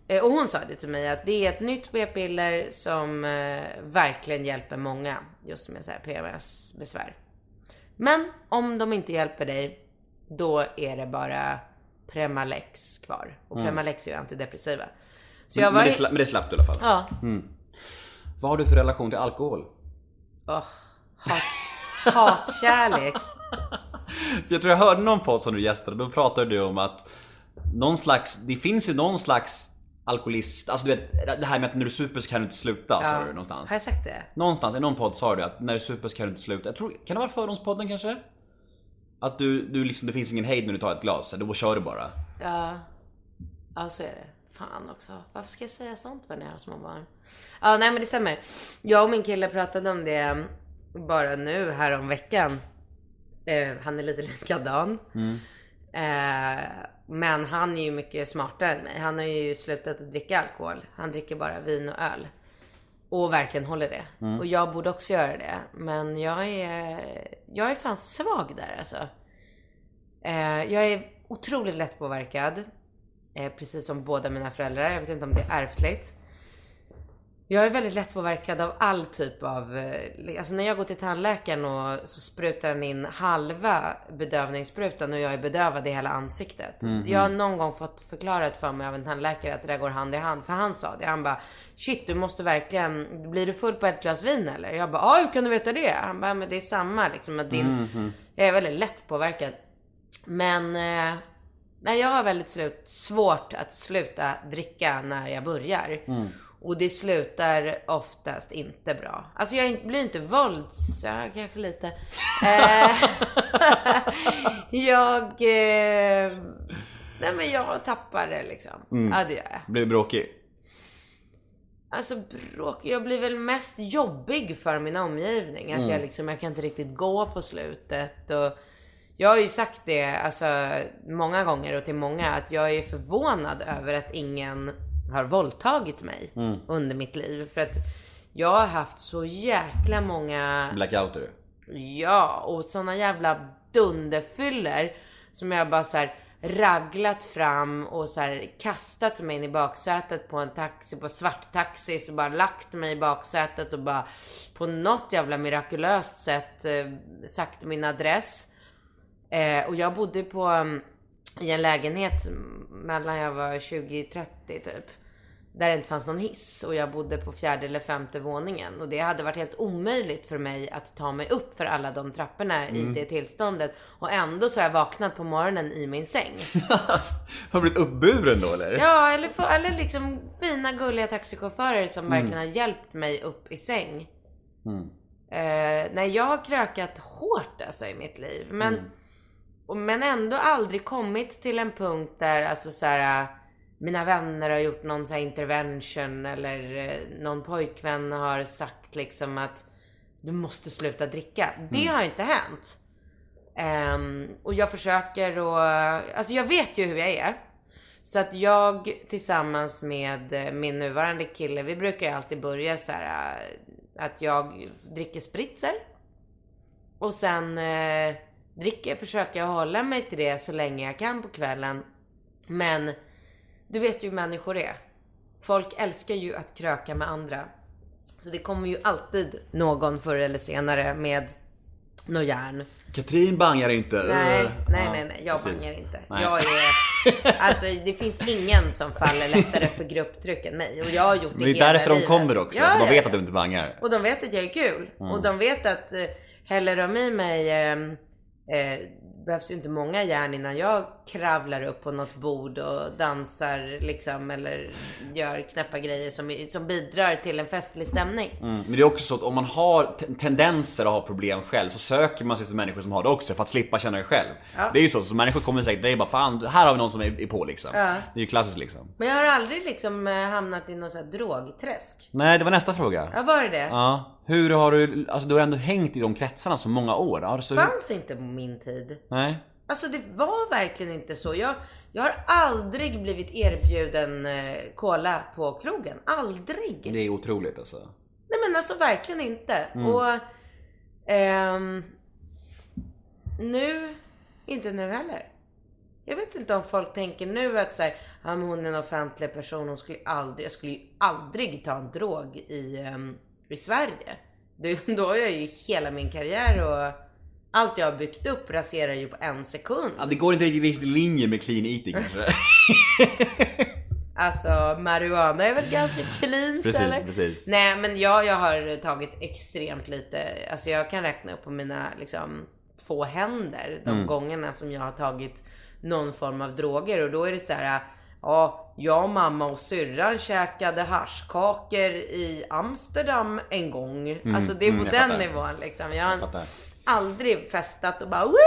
Eh, och hon sa det till mig att det är ett nytt p-piller som eh, verkligen hjälper många just med så här PMS-besvär. Men om de inte hjälper dig, då är det bara Premalex kvar. Och Premalex är ju antidepressiva. Så jag Men, var men, ju... det sla, men det slapp du i alla fall. Ja. Vad har du för relation till alkohol? Åh, hat, hatkärlek. [LAUGHS] Jag tror jag hörde någon podd som du gästade, då pratade du om att någon slags, det finns ju någon slags alkoholist, alltså du vet det här med att när du super så kan du inte sluta sa du någonstans. Har jag sagt det? Någonstans, i någon podd sa du att när du super så kan du inte sluta. Jag tror, kan det vara Fördomspodden kanske? Att du, du liksom, det finns ingen hejd när du tar ett glas, då kör du bara. Ja. Ja, så är det. Fan också. Varför ska jag säga sånt när jag har små barn? Ja, nej men det stämmer. Jag och min kille pratade om det bara nu här om veckan. Eh, han är lite [LAUGHS] likadan. Eh, men han är ju mycket smartare än mig. Han har ju slutat att dricka alkohol. Han dricker bara vin och öl. Och verkligen håller det. Mm. Och jag borde också göra det. Men jag är, jag är fan svag där alltså. Eh, jag är otroligt lättpåverkad. Eh, precis som båda mina föräldrar. Jag vet inte om det är ärftligt. Jag är väldigt lättpåverkad av all typ av... eh, Alltså när jag går till tandläkaren och så sprutar den in halva bedövningssprutan och jag är bedövad i hela ansiktet. Mhm. Jag har någon gång fått förklarat för mig av en tandläkare att det där går hand i hand. För han sa det. Han bara Shit du måste verkligen... Blir du full på ett glas vin eller? Jag bara ah, hur kan du veta det? Han bara men det är samma liksom. Att din, Mhm. Jag är väldigt lätt påverkad. Men... Eh, nej, jag har väldigt slut, svårt att sluta dricka när jag börjar. Mm. Och det slutar oftast inte bra. Alltså jag blir inte vålds... Ja, kanske lite. Eh, [LAUGHS] jag... Eh, nej men jag tappar det liksom. Mm. Ja det gör jag. Blir bråkig? Alltså bråk, jag blir väl mest jobbig för min omgivning. Att Mm. jag liksom, jag kan inte riktigt gå på slutet. Och jag har ju sagt det alltså, många gånger och till många att jag är förvånad över att ingen har våldtagit mig Mm. under mitt liv. För att jag har haft så jäkla många Blackout är du? Ja, och såna jävla dunderfyller som jag bara så här raglat fram och så här kastat mig in i baksätet på en taxi, på svart taxi, så bara lagt mig i baksätet och bara på något jävla mirakulöst sätt eh, sagt min adress. Eh, och jag bodde på mm, i en lägenhet mellan jag var 20-30 typ. Där det inte fanns någon hiss och jag bodde på fjärde eller femte våningen. Och det hade varit helt omöjligt för mig att ta mig upp för alla de trapporna Mm. i det tillståndet. Och ändå så har jag vaknat på morgonen i min säng. [LAUGHS] Har du blivit uppburen då eller? Ja, eller, för, eller liksom fina gulliga taxichaufförer som Mm. verkligen har hjälpt mig upp i säng. Mm. Eh, nej, jag har krökat hårt alltså i mitt liv. Men, Mm. Men ändå aldrig kommit till en punkt där alltså så här, äh, mina vänner har gjort någon så intervention eller eh, någon pojkvän har sagt liksom att du måste sluta dricka. Det Mm. har inte hänt. Ehm, och jag försöker och, alltså jag vet ju hur jag är. Så att jag tillsammans med min nuvarande kille, vi brukar ju alltid börja så här att jag dricker spritzer. Och sen eh, dricker, försöker jag hålla mig till det så länge jag kan på kvällen. Men du vet ju hur människor är. Folk älskar ju att kröka med andra. Så det kommer ju alltid någon förr eller senare med något järn. Katrin bangar inte. Nej, nej, nej, nej. Jag precis. bangar inte. Nej. Jag är... [LAUGHS] Alltså det finns ingen som faller lättare för grupptryck än mig. Och jag har gjort det Men det är hela därför de livet. kommer också. Ja, de vet att du inte bangar. Och de vet att jag är kul. Mm. Och de vet att eh, häller de i mig eh, eh, behövs ju inte många järn innan jag kravlar upp på något bord och dansar liksom eller gör knäppa grejer som, som bidrar till en festlig stämning. Mm. Men det är också så att om man har te- tendenser att ha problem själv så söker man sig till människor som har det också för att slippa känna det själv. Ja. Det är ju så, så människor kommer säkert dig bara fan, här har vi någon som är är på liksom. Ja. Det är ju klassiskt liksom. Men jag har aldrig liksom eh, hamnat i någon sån här drogträsk. Nej, det var nästa fråga. Ja, var det det? Ja. Hur har du, alltså du har ändå hängt i de kretsarna så många år. Ja, så Fanns inte på min tid. Nej. Alltså det var verkligen inte så. Jag, jag har aldrig blivit erbjuden eh, cola på krogen. Aldrig. Det är otroligt alltså. Nej men alltså verkligen inte. Mm. Och ehm, nu, inte nu heller. Jag vet inte om folk tänker nu att så här, hon är en offentlig person, hon skulle aldrig, jag skulle ju aldrig ta en drog i, ehm, i Sverige. [LAUGHS] Då har jag ju hela min karriär och allt jag har byggt upp raserar ju på en sekund. Ja, det går inte riktigt i linje med clean eating [LAUGHS] kanske. Alltså marijuana är väl ganska [LAUGHS] cleant Precis, eller? precis. Nej men jag, jag har tagit extremt lite, alltså jag kan räkna upp på mina liksom två händer de Mm. gångerna som jag har tagit någon form av droger och då är det så här. Ja, jag, mamma och syrran käkade haschkakor i Amsterdam en gång. Mm, Alltså det är på mm, jag den fattar. nivån liksom. Jag har fattar. aldrig festat och bara woho!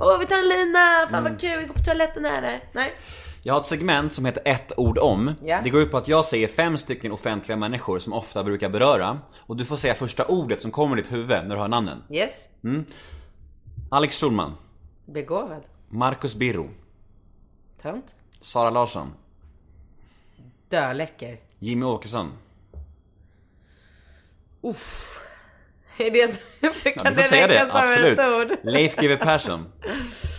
Åh vi tar en lina, fan Mm. vad kul, vi går på toaletten här. Nej. Jag har ett segment som heter ett ord om. Ja. Det går ut på att jag säger fem stycken offentliga människor som ofta brukar beröra. Och du får säga första ordet som kommer i ditt huvud när du hör namnen. Yes. Mm. Alex Schulman. Begåvad. Marcus Birro. Tönt. Sara Larsson. Döläcker. Jimmy Åkesson. Uff. Är det [LAUGHS] ett... Ja, kan du får säga det, räknas som absolut. Leif GW Persson. [LAUGHS]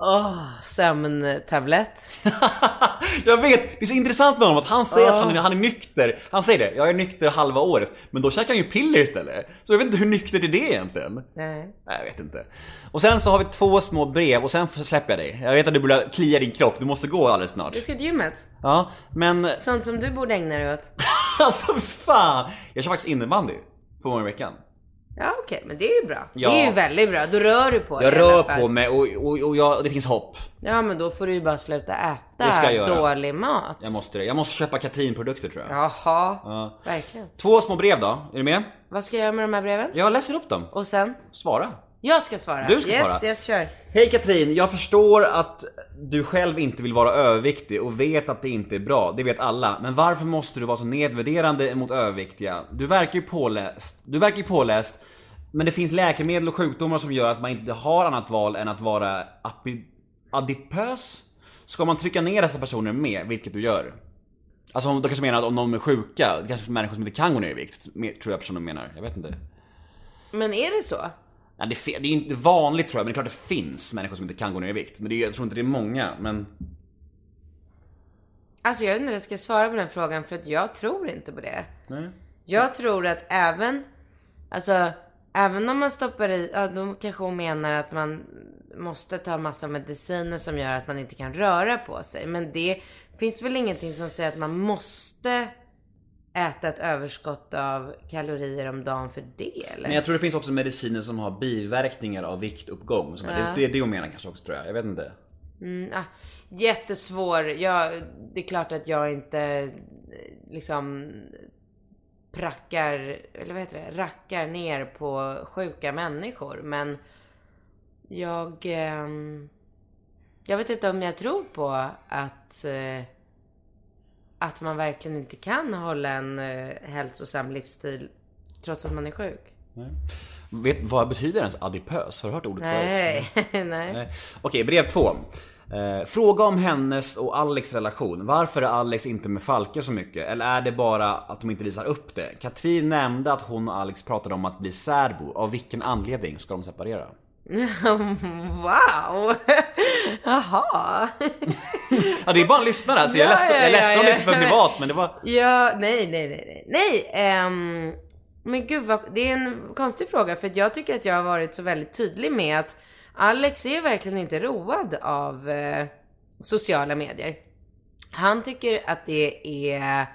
Åh, sömntablett. [LAUGHS] Jag vet, det är så intressant med honom att han säger att Ah. han, är- han är nykter. Han säger det, jag är nykter halva året. Men då käkar han ju piller istället. Så jag vet inte hur nyktert är det egentligen? Nej. Nej, jag vet inte. Och sen så har vi två små brev och sen släpper jag dig. Jag vet att du borde klia din kropp, du måste gå alldeles snart. Du ska till gymmet. Ja, men Sånt som du borde ägna dig åt. [LAUGHS] alltså fan! Jag kör faktiskt innebandy två gånger i veckan. Ja okej, men det är ju bra. Ja. Det är ju väldigt bra. Då rör du på dig Jag rör på mig och, och, och jag, det finns hopp. Ja men då får du ju bara sluta äta dålig mat. Jag måste det. Jag måste köpa Katrin-produkter tror jag. Jaha, Ja. verkligen. Två små brev då, är du med? Vad ska jag göra med de här breven? Jag läser upp dem. Och sen? Svara. Jag ska svara. Du ska yes, svara. Yes, kör. Hej Katrin, jag förstår att du själv inte vill vara överviktig och vet att det inte är bra, det vet alla. Men varför måste du vara så nedvärderande mot överviktiga? Du verkar ju påläst, du verkar ju påläst, men det finns läkemedel och sjukdomar som gör att man inte har annat val än att vara adipös? Ska man trycka ner dessa personer med, vilket du gör? Alltså om- du kanske menar att om de är sjuka, det kanske är människor som inte kan gå ner i vikt, mer- tror jag personen menar. Jag vet inte. Men är det så? Ja, det, det är ju inte vanligt tror jag, men det är klart det finns människor som inte kan gå ner i vikt. Men det är, jag tror inte det är många, men... Alltså jag vet inte hur jag ska svara på den frågan för att jag tror inte på det. Nej. Jag tror att även, alltså även om man stoppar i, ja då kanske hon menar att man måste ta massa mediciner som gör att man inte kan röra på sig. Men det finns väl ingenting som säger att man måste äta ett överskott av kalorier om dagen för det eller? Men jag tror det finns också mediciner som har biverkningar av viktuppgång. Ja. det, det är det hon menar kanske också tror jag, jag vet inte. Mm, ah, jättesvår. Jag, det är klart att jag inte eh, liksom prackar, eller vad heter det, rackar ner på sjuka människor. Men jag, ehm, jag vet inte om jag tror på att, eh, att man verkligen inte kan hålla en eh, hälsosam livsstil trots att man är sjuk. Nej. Vet, vad betyder ens adipös? Har du hört ordet Nej, förut? [LAUGHS] nej. Nej. Okej, brev två. Eh, fråga om hennes och Alex relation. Varför är Alex inte med Falke så mycket? Eller är det bara att de inte visar upp det? Katrin nämnde att hon och Alex pratade om att bli särbo. Av vilken anledning ska de separera? [LAUGHS] wow! [LAUGHS] Jaha. [LAUGHS] Ja, det är bara en lyssnare, så jag Ja, läste, ja, jag läste ja, ja. lite för privat, men det var... Ja, nej, nej, nej, nej. Nej, ehm, men gud vad, det är en konstig fråga för jag tycker att jag har varit så väldigt tydlig med att Alex är verkligen inte road av eh, sociala medier. Han tycker att det är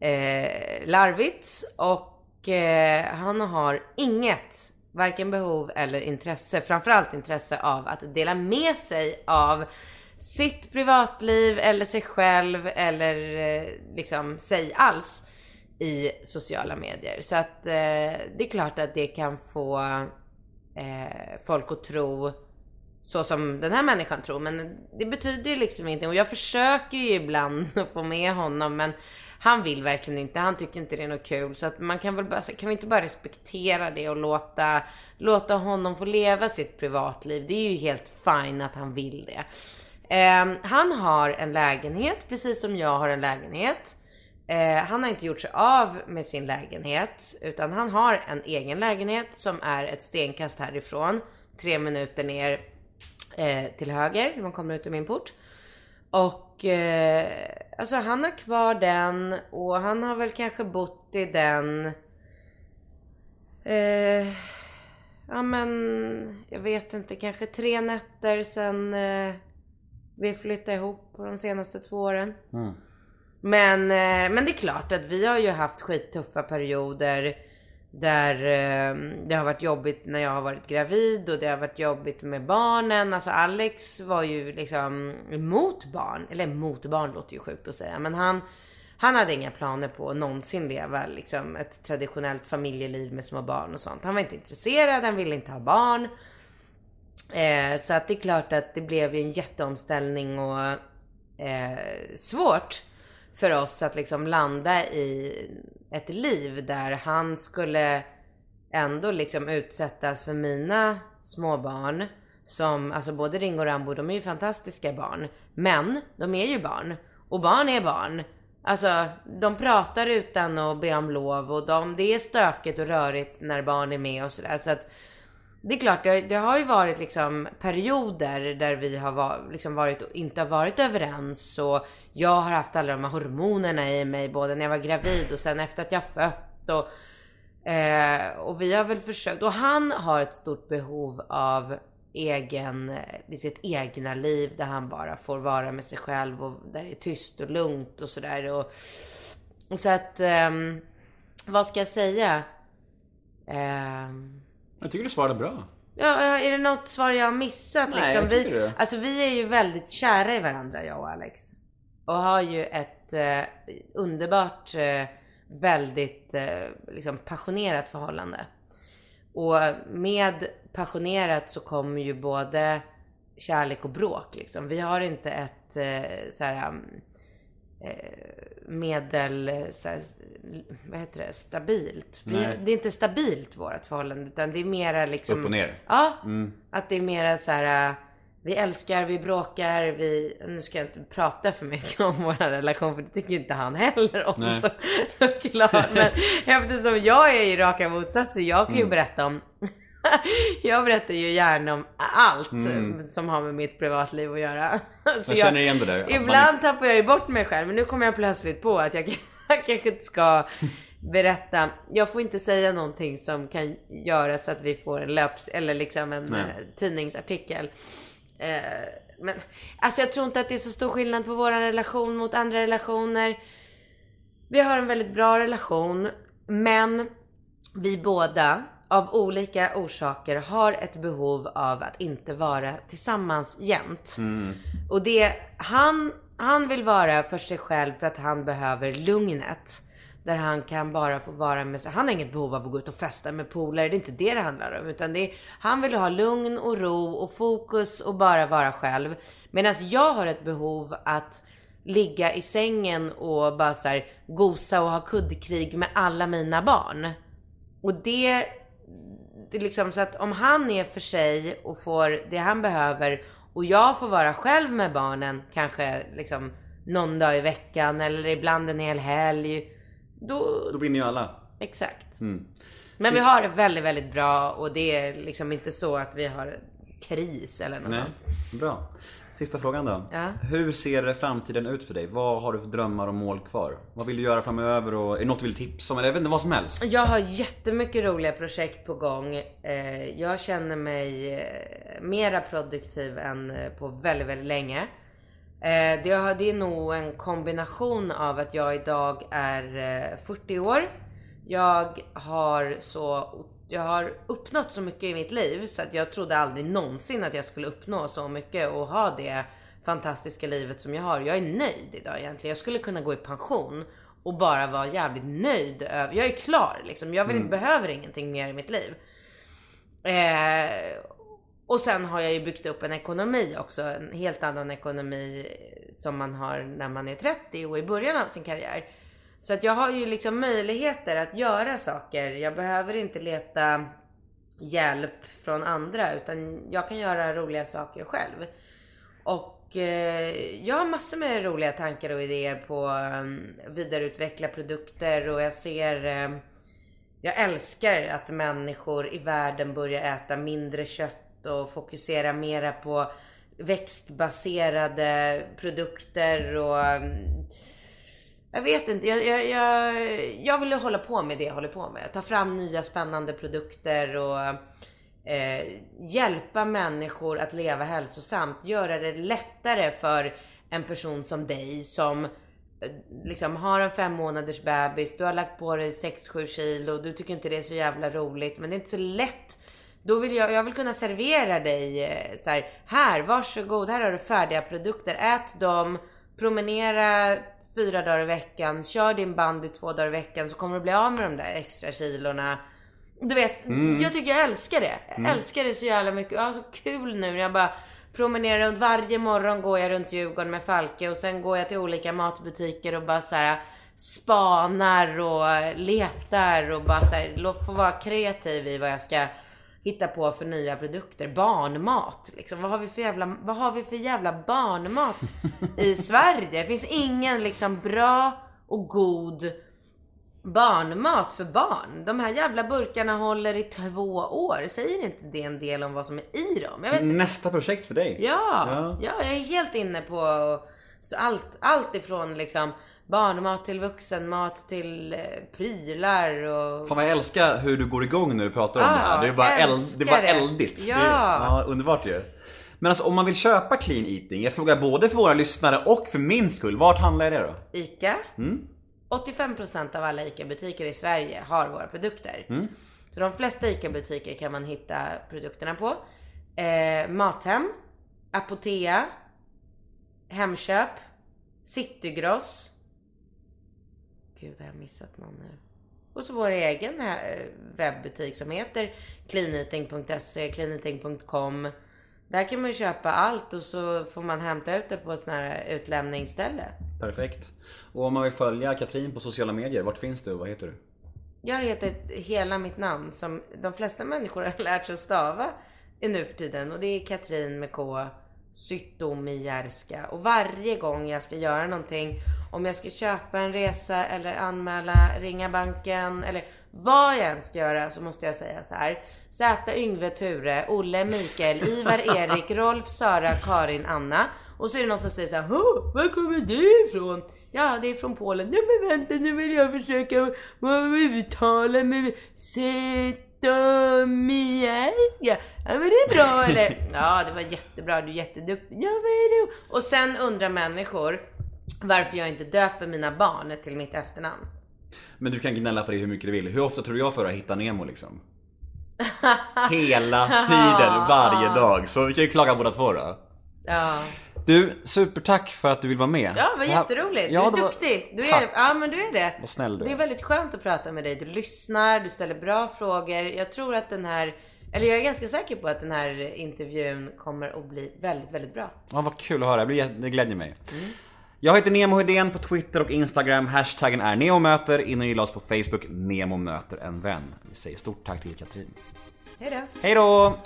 eh, larvigt och eh, han har inget, varken behov eller intresse, framförallt intresse av att dela med sig av sitt privatliv eller sig själv eller eh, liksom sig alls i sociala medier. Så att eh, det är klart att det kan få eh, folk att tro så som den här människan tror. Men det betyder ju liksom ingenting. Och jag försöker ju ibland [LAUGHS] att få med honom men han vill verkligen inte. Han tycker inte det är något kul. Så att man kan väl bara, kan vi inte bara respektera det och låta, låta honom få leva sitt privatliv. Det är ju helt fine att han vill det. Eh, han har en lägenhet, precis som jag har en lägenhet. Eh, han har inte gjort sig av med sin lägenhet, utan han har en egen lägenhet som är ett stenkast härifrån. Tre minuter ner eh, till höger när man kommer ut ur min port. Och eh, alltså han har kvar den och han har väl kanske bott i den eh, Ja men jag vet inte, kanske tre nätter sen eh, vi flyttade ihop på de senaste två åren. Men, eh, men det är klart att vi har ju haft skittuffa perioder där eh, det har varit jobbigt när jag har varit gravid och det har varit jobbigt med barnen. Alltså Alex var ju liksom emot barn. Eller emot barn låter ju sjukt att säga. Men han, han hade inga planer på att någonsin leva liksom ett traditionellt familjeliv med små barn och sånt. Han var inte intresserad, han ville inte ha barn. Eh, så att det är klart att det blev ju en jätteomställning och eh, svårt för oss att liksom landa i ett liv där han skulle ändå liksom utsättas för mina små barn som, alltså både Ringo och Rambo, de är ju fantastiska barn. Men de är ju barn. Och barn är barn. Alltså, de pratar utan att be om lov och de, det är stökigt och rörigt när barn är med och sådär. Så att det är klart, det, det har ju varit liksom perioder där vi har var, liksom varit, inte har varit överens och jag har haft alla de här hormonerna i mig både när jag var gravid och sen efter att jag fött och Eh, och vi har väl försökt, och han har ett stort behov av egen, eh, i sitt egna liv där han bara får vara med sig själv och där det är tyst och lugnt och sådär. Och, och så att, eh, vad ska jag säga? Eh, jag tycker du svarade bra. Ja, är det något svar jag har missat? Nej, liksom? jag vi, det. alltså vi är ju väldigt kära i varandra, jag och Alex. Och har ju ett eh, underbart, eh, väldigt eh, liksom passionerat förhållande. Och med passionerat så kommer ju både kärlek och bråk liksom. Vi har inte ett eh, så här, eh, medel, eh, här, vad heter det, stabilt. Vi, det är inte stabilt vårt förhållande utan det är mera liksom. Upp och ner. Ja. Mm. Att det är mera så här. Vi älskar, vi bråkar, vi... Nu ska jag inte prata för mycket om vår relation för det tycker inte han heller om Nej. så, såklart. Men [LAUGHS] eftersom jag är i raka motsatser, jag kan ju Mm. berätta om... [LAUGHS] jag berättar ju gärna om allt Mm. som har med mitt privatliv att göra. Så Jag känner igen det där, att man Ibland tappar jag ju bort mig själv, men nu kommer jag plötsligt på att [LAUGHS] jag kanske inte ska berätta. Jag får inte säga någonting som kan göra så att vi får en löps eller liksom en Nej. eh, tidningsartikel. Eh, men alltså jag tror inte att det är så stor skillnad på vår relation mot andra relationer. Vi har en väldigt bra relation, men vi båda av olika orsaker har ett behov av att inte vara tillsammans jämt. Och det, han, han vill vara för sig själv för att han behöver lugnet. Där han kan bara få vara med sig. Han har inget behov av att gå ut och festa med polare. Det är inte det det handlar om. Utan det är, han vill ha lugn och ro och fokus och bara vara själv. Medan jag har ett behov att ligga i sängen och bara så här, gosa och ha kuddkrig med alla mina barn. Och det, det är liksom så att om han är för sig och får det han behöver och jag får vara själv med barnen kanske liksom någon dag i veckan eller ibland en hel helg. Då, Då vinner ju alla. exakt. Mm. Men vi har det väldigt, väldigt bra och det är liksom inte så att vi har kris eller något Nej, bra. Sista frågan då. Ja. Hur ser framtiden ut för dig? Vad har du för drömmar och mål kvar? Vad vill du göra framöver och är det något du vill tipsa om? Eller jag vet inte, vad som helst. Jag har jättemycket roliga projekt på gång. Eh, Jag känner mig eh, mera produktiv än eh, på väldigt, väldigt länge. Det är nog en kombination av att jag idag är eh, 40 år. Jag har så jag har uppnått så mycket i mitt liv så att jag trodde aldrig någonsin att jag skulle uppnå så mycket och ha det fantastiska livet som jag har. Jag är nöjd idag egentligen. Jag skulle kunna gå i pension och bara vara jävligt nöjd över. Jag är klar liksom. Jag vill inte, behöver ingenting mer i mitt liv. Eh, och sen har jag ju byggt upp en ekonomi också. En helt annan ekonomi som man har när man är 30 och i början av sin karriär. Så att jag har ju liksom möjligheter att göra saker. Jag behöver inte leta hjälp från andra utan jag kan göra roliga saker själv. Och eh, jag har massor med roliga tankar och idéer på eh, vidareutveckla produkter och jag ser eh, jag älskar att människor i världen börjar äta mindre kött och fokusera mera på växtbaserade produkter och ehm, jag vet inte, jag, jag, jag, jag vill hålla på med det jag håller på med. Ta fram nya spännande produkter och eh, hjälpa människor att leva hälsosamt. Göra det lättare för en person som dig som eh, liksom har en fem månaders bebis, du har lagt på dig 6-7 kilo, du tycker inte det är så jävla roligt, men det är inte så lätt. Då vill jag, jag vill kunna servera dig eh, så här, här, varsågod, här har du färdiga produkter, ät dem, promenera fyra dagar i veckan, kör din bandy två dagar i veckan så kommer du bli av med de där extra kilorna. Du vet, Mm. jag tycker jag älskar det. Jag Mm. älskar det så jävla mycket. Jag har så kul nu när jag bara promenerar runt. Varje morgon går jag runt Djurgården med Falke och sen går jag till olika matbutiker och bara så här spanar och letar och bara så här, får vara kreativ i vad jag ska hitta på för nya produkter. Barnmat liksom. Vad har vi för jävla, vad har vi för jävla barnmat i [LAUGHS] Sverige? Det finns ingen liksom bra och god barnmat för barn. De här jävla burkarna håller i två år. Säger inte det en del om vad som är i dem? Nästa projekt för dig. Ja, Ja. ja, jag är helt inne på så allt, allt ifrån liksom barnmat till vuxenmat till eh, prylar och... Fan vad jag älskar hur du går igång när du pratar om Ah, det här. Det är bara, eld, det är bara eldigt. Ja. Det är, ja, underbart ju. Men alltså om man vill köpa clean eating, jag frågar både för våra lyssnare och för min skull. Vart handlar jag det då? ICA. Mm. 85% av alla ICA-butiker i Sverige har våra produkter. Mm. Så de flesta ICA-butiker kan man hitta produkterna på. Eh, Mathem, Apotea, Hemköp, Citygross. Gud, har jag missat någon nu? Och så vår egen eh, webbutik som heter cleaneating.se, cleaneating.com. Där kan man ju köpa allt och så får man hämta ut det på ett sån här utlämningsställe. Perfekt. Och om man vill följa Katrin på sociala medier, vart finns du och vad heter du? Jag heter hela mitt namn som de flesta människor har [LAUGHS] lärt sig att stava i nu för tiden och det är Katrin med K. Zytomierska. Och varje gång jag ska göra någonting, om jag ska köpa en resa eller anmäla, ringa banken eller vad jag än ska göra så måste jag säga så här. Z, Yngve, Ture, Olle, Mikael, Ivar, [LAUGHS] Erik, Rolf, Sara, Karin, Anna. Och så är det någon som säger så här, "Hå, var kommer det ifrån? Ja, det är från Polen. Nej men vänta, nu vill jag försöka uttala mig. Zetomierska. Ja men det är bra eller? [LAUGHS] Ja, det var jättebra, du är jätteduktig. Ja, är det? Och sen undrar människor varför jag inte döper mina barn till mitt efternamn. Men du kan gnälla på det hur mycket du vill. Hur ofta tror du jag får höra Hitta Nemo liksom? [LAUGHS] Hela tiden, varje dag. Så vi kan ju klaga båda två då. Ja. Du, supertack för att du vill vara med. Ja, här- jätteroligt. Ja, du är var- duktig. Du är, ja, men du är det. Vad snäll du Det är väldigt skönt att prata med dig. Du lyssnar, du ställer bra frågor. Jag tror att den här, eller jag är ganska säker på att den här intervjun kommer att bli väldigt, väldigt bra. Ja, vad kul att höra. Det glädjer mig. Jag heter Nemo Hedén på Twitter och Instagram. Hashtaggen är NEOMÖTER. In och gilla oss på Facebook. Nemo möter en vän. Vi säger stort tack till Katrin. Hej då. Hej då!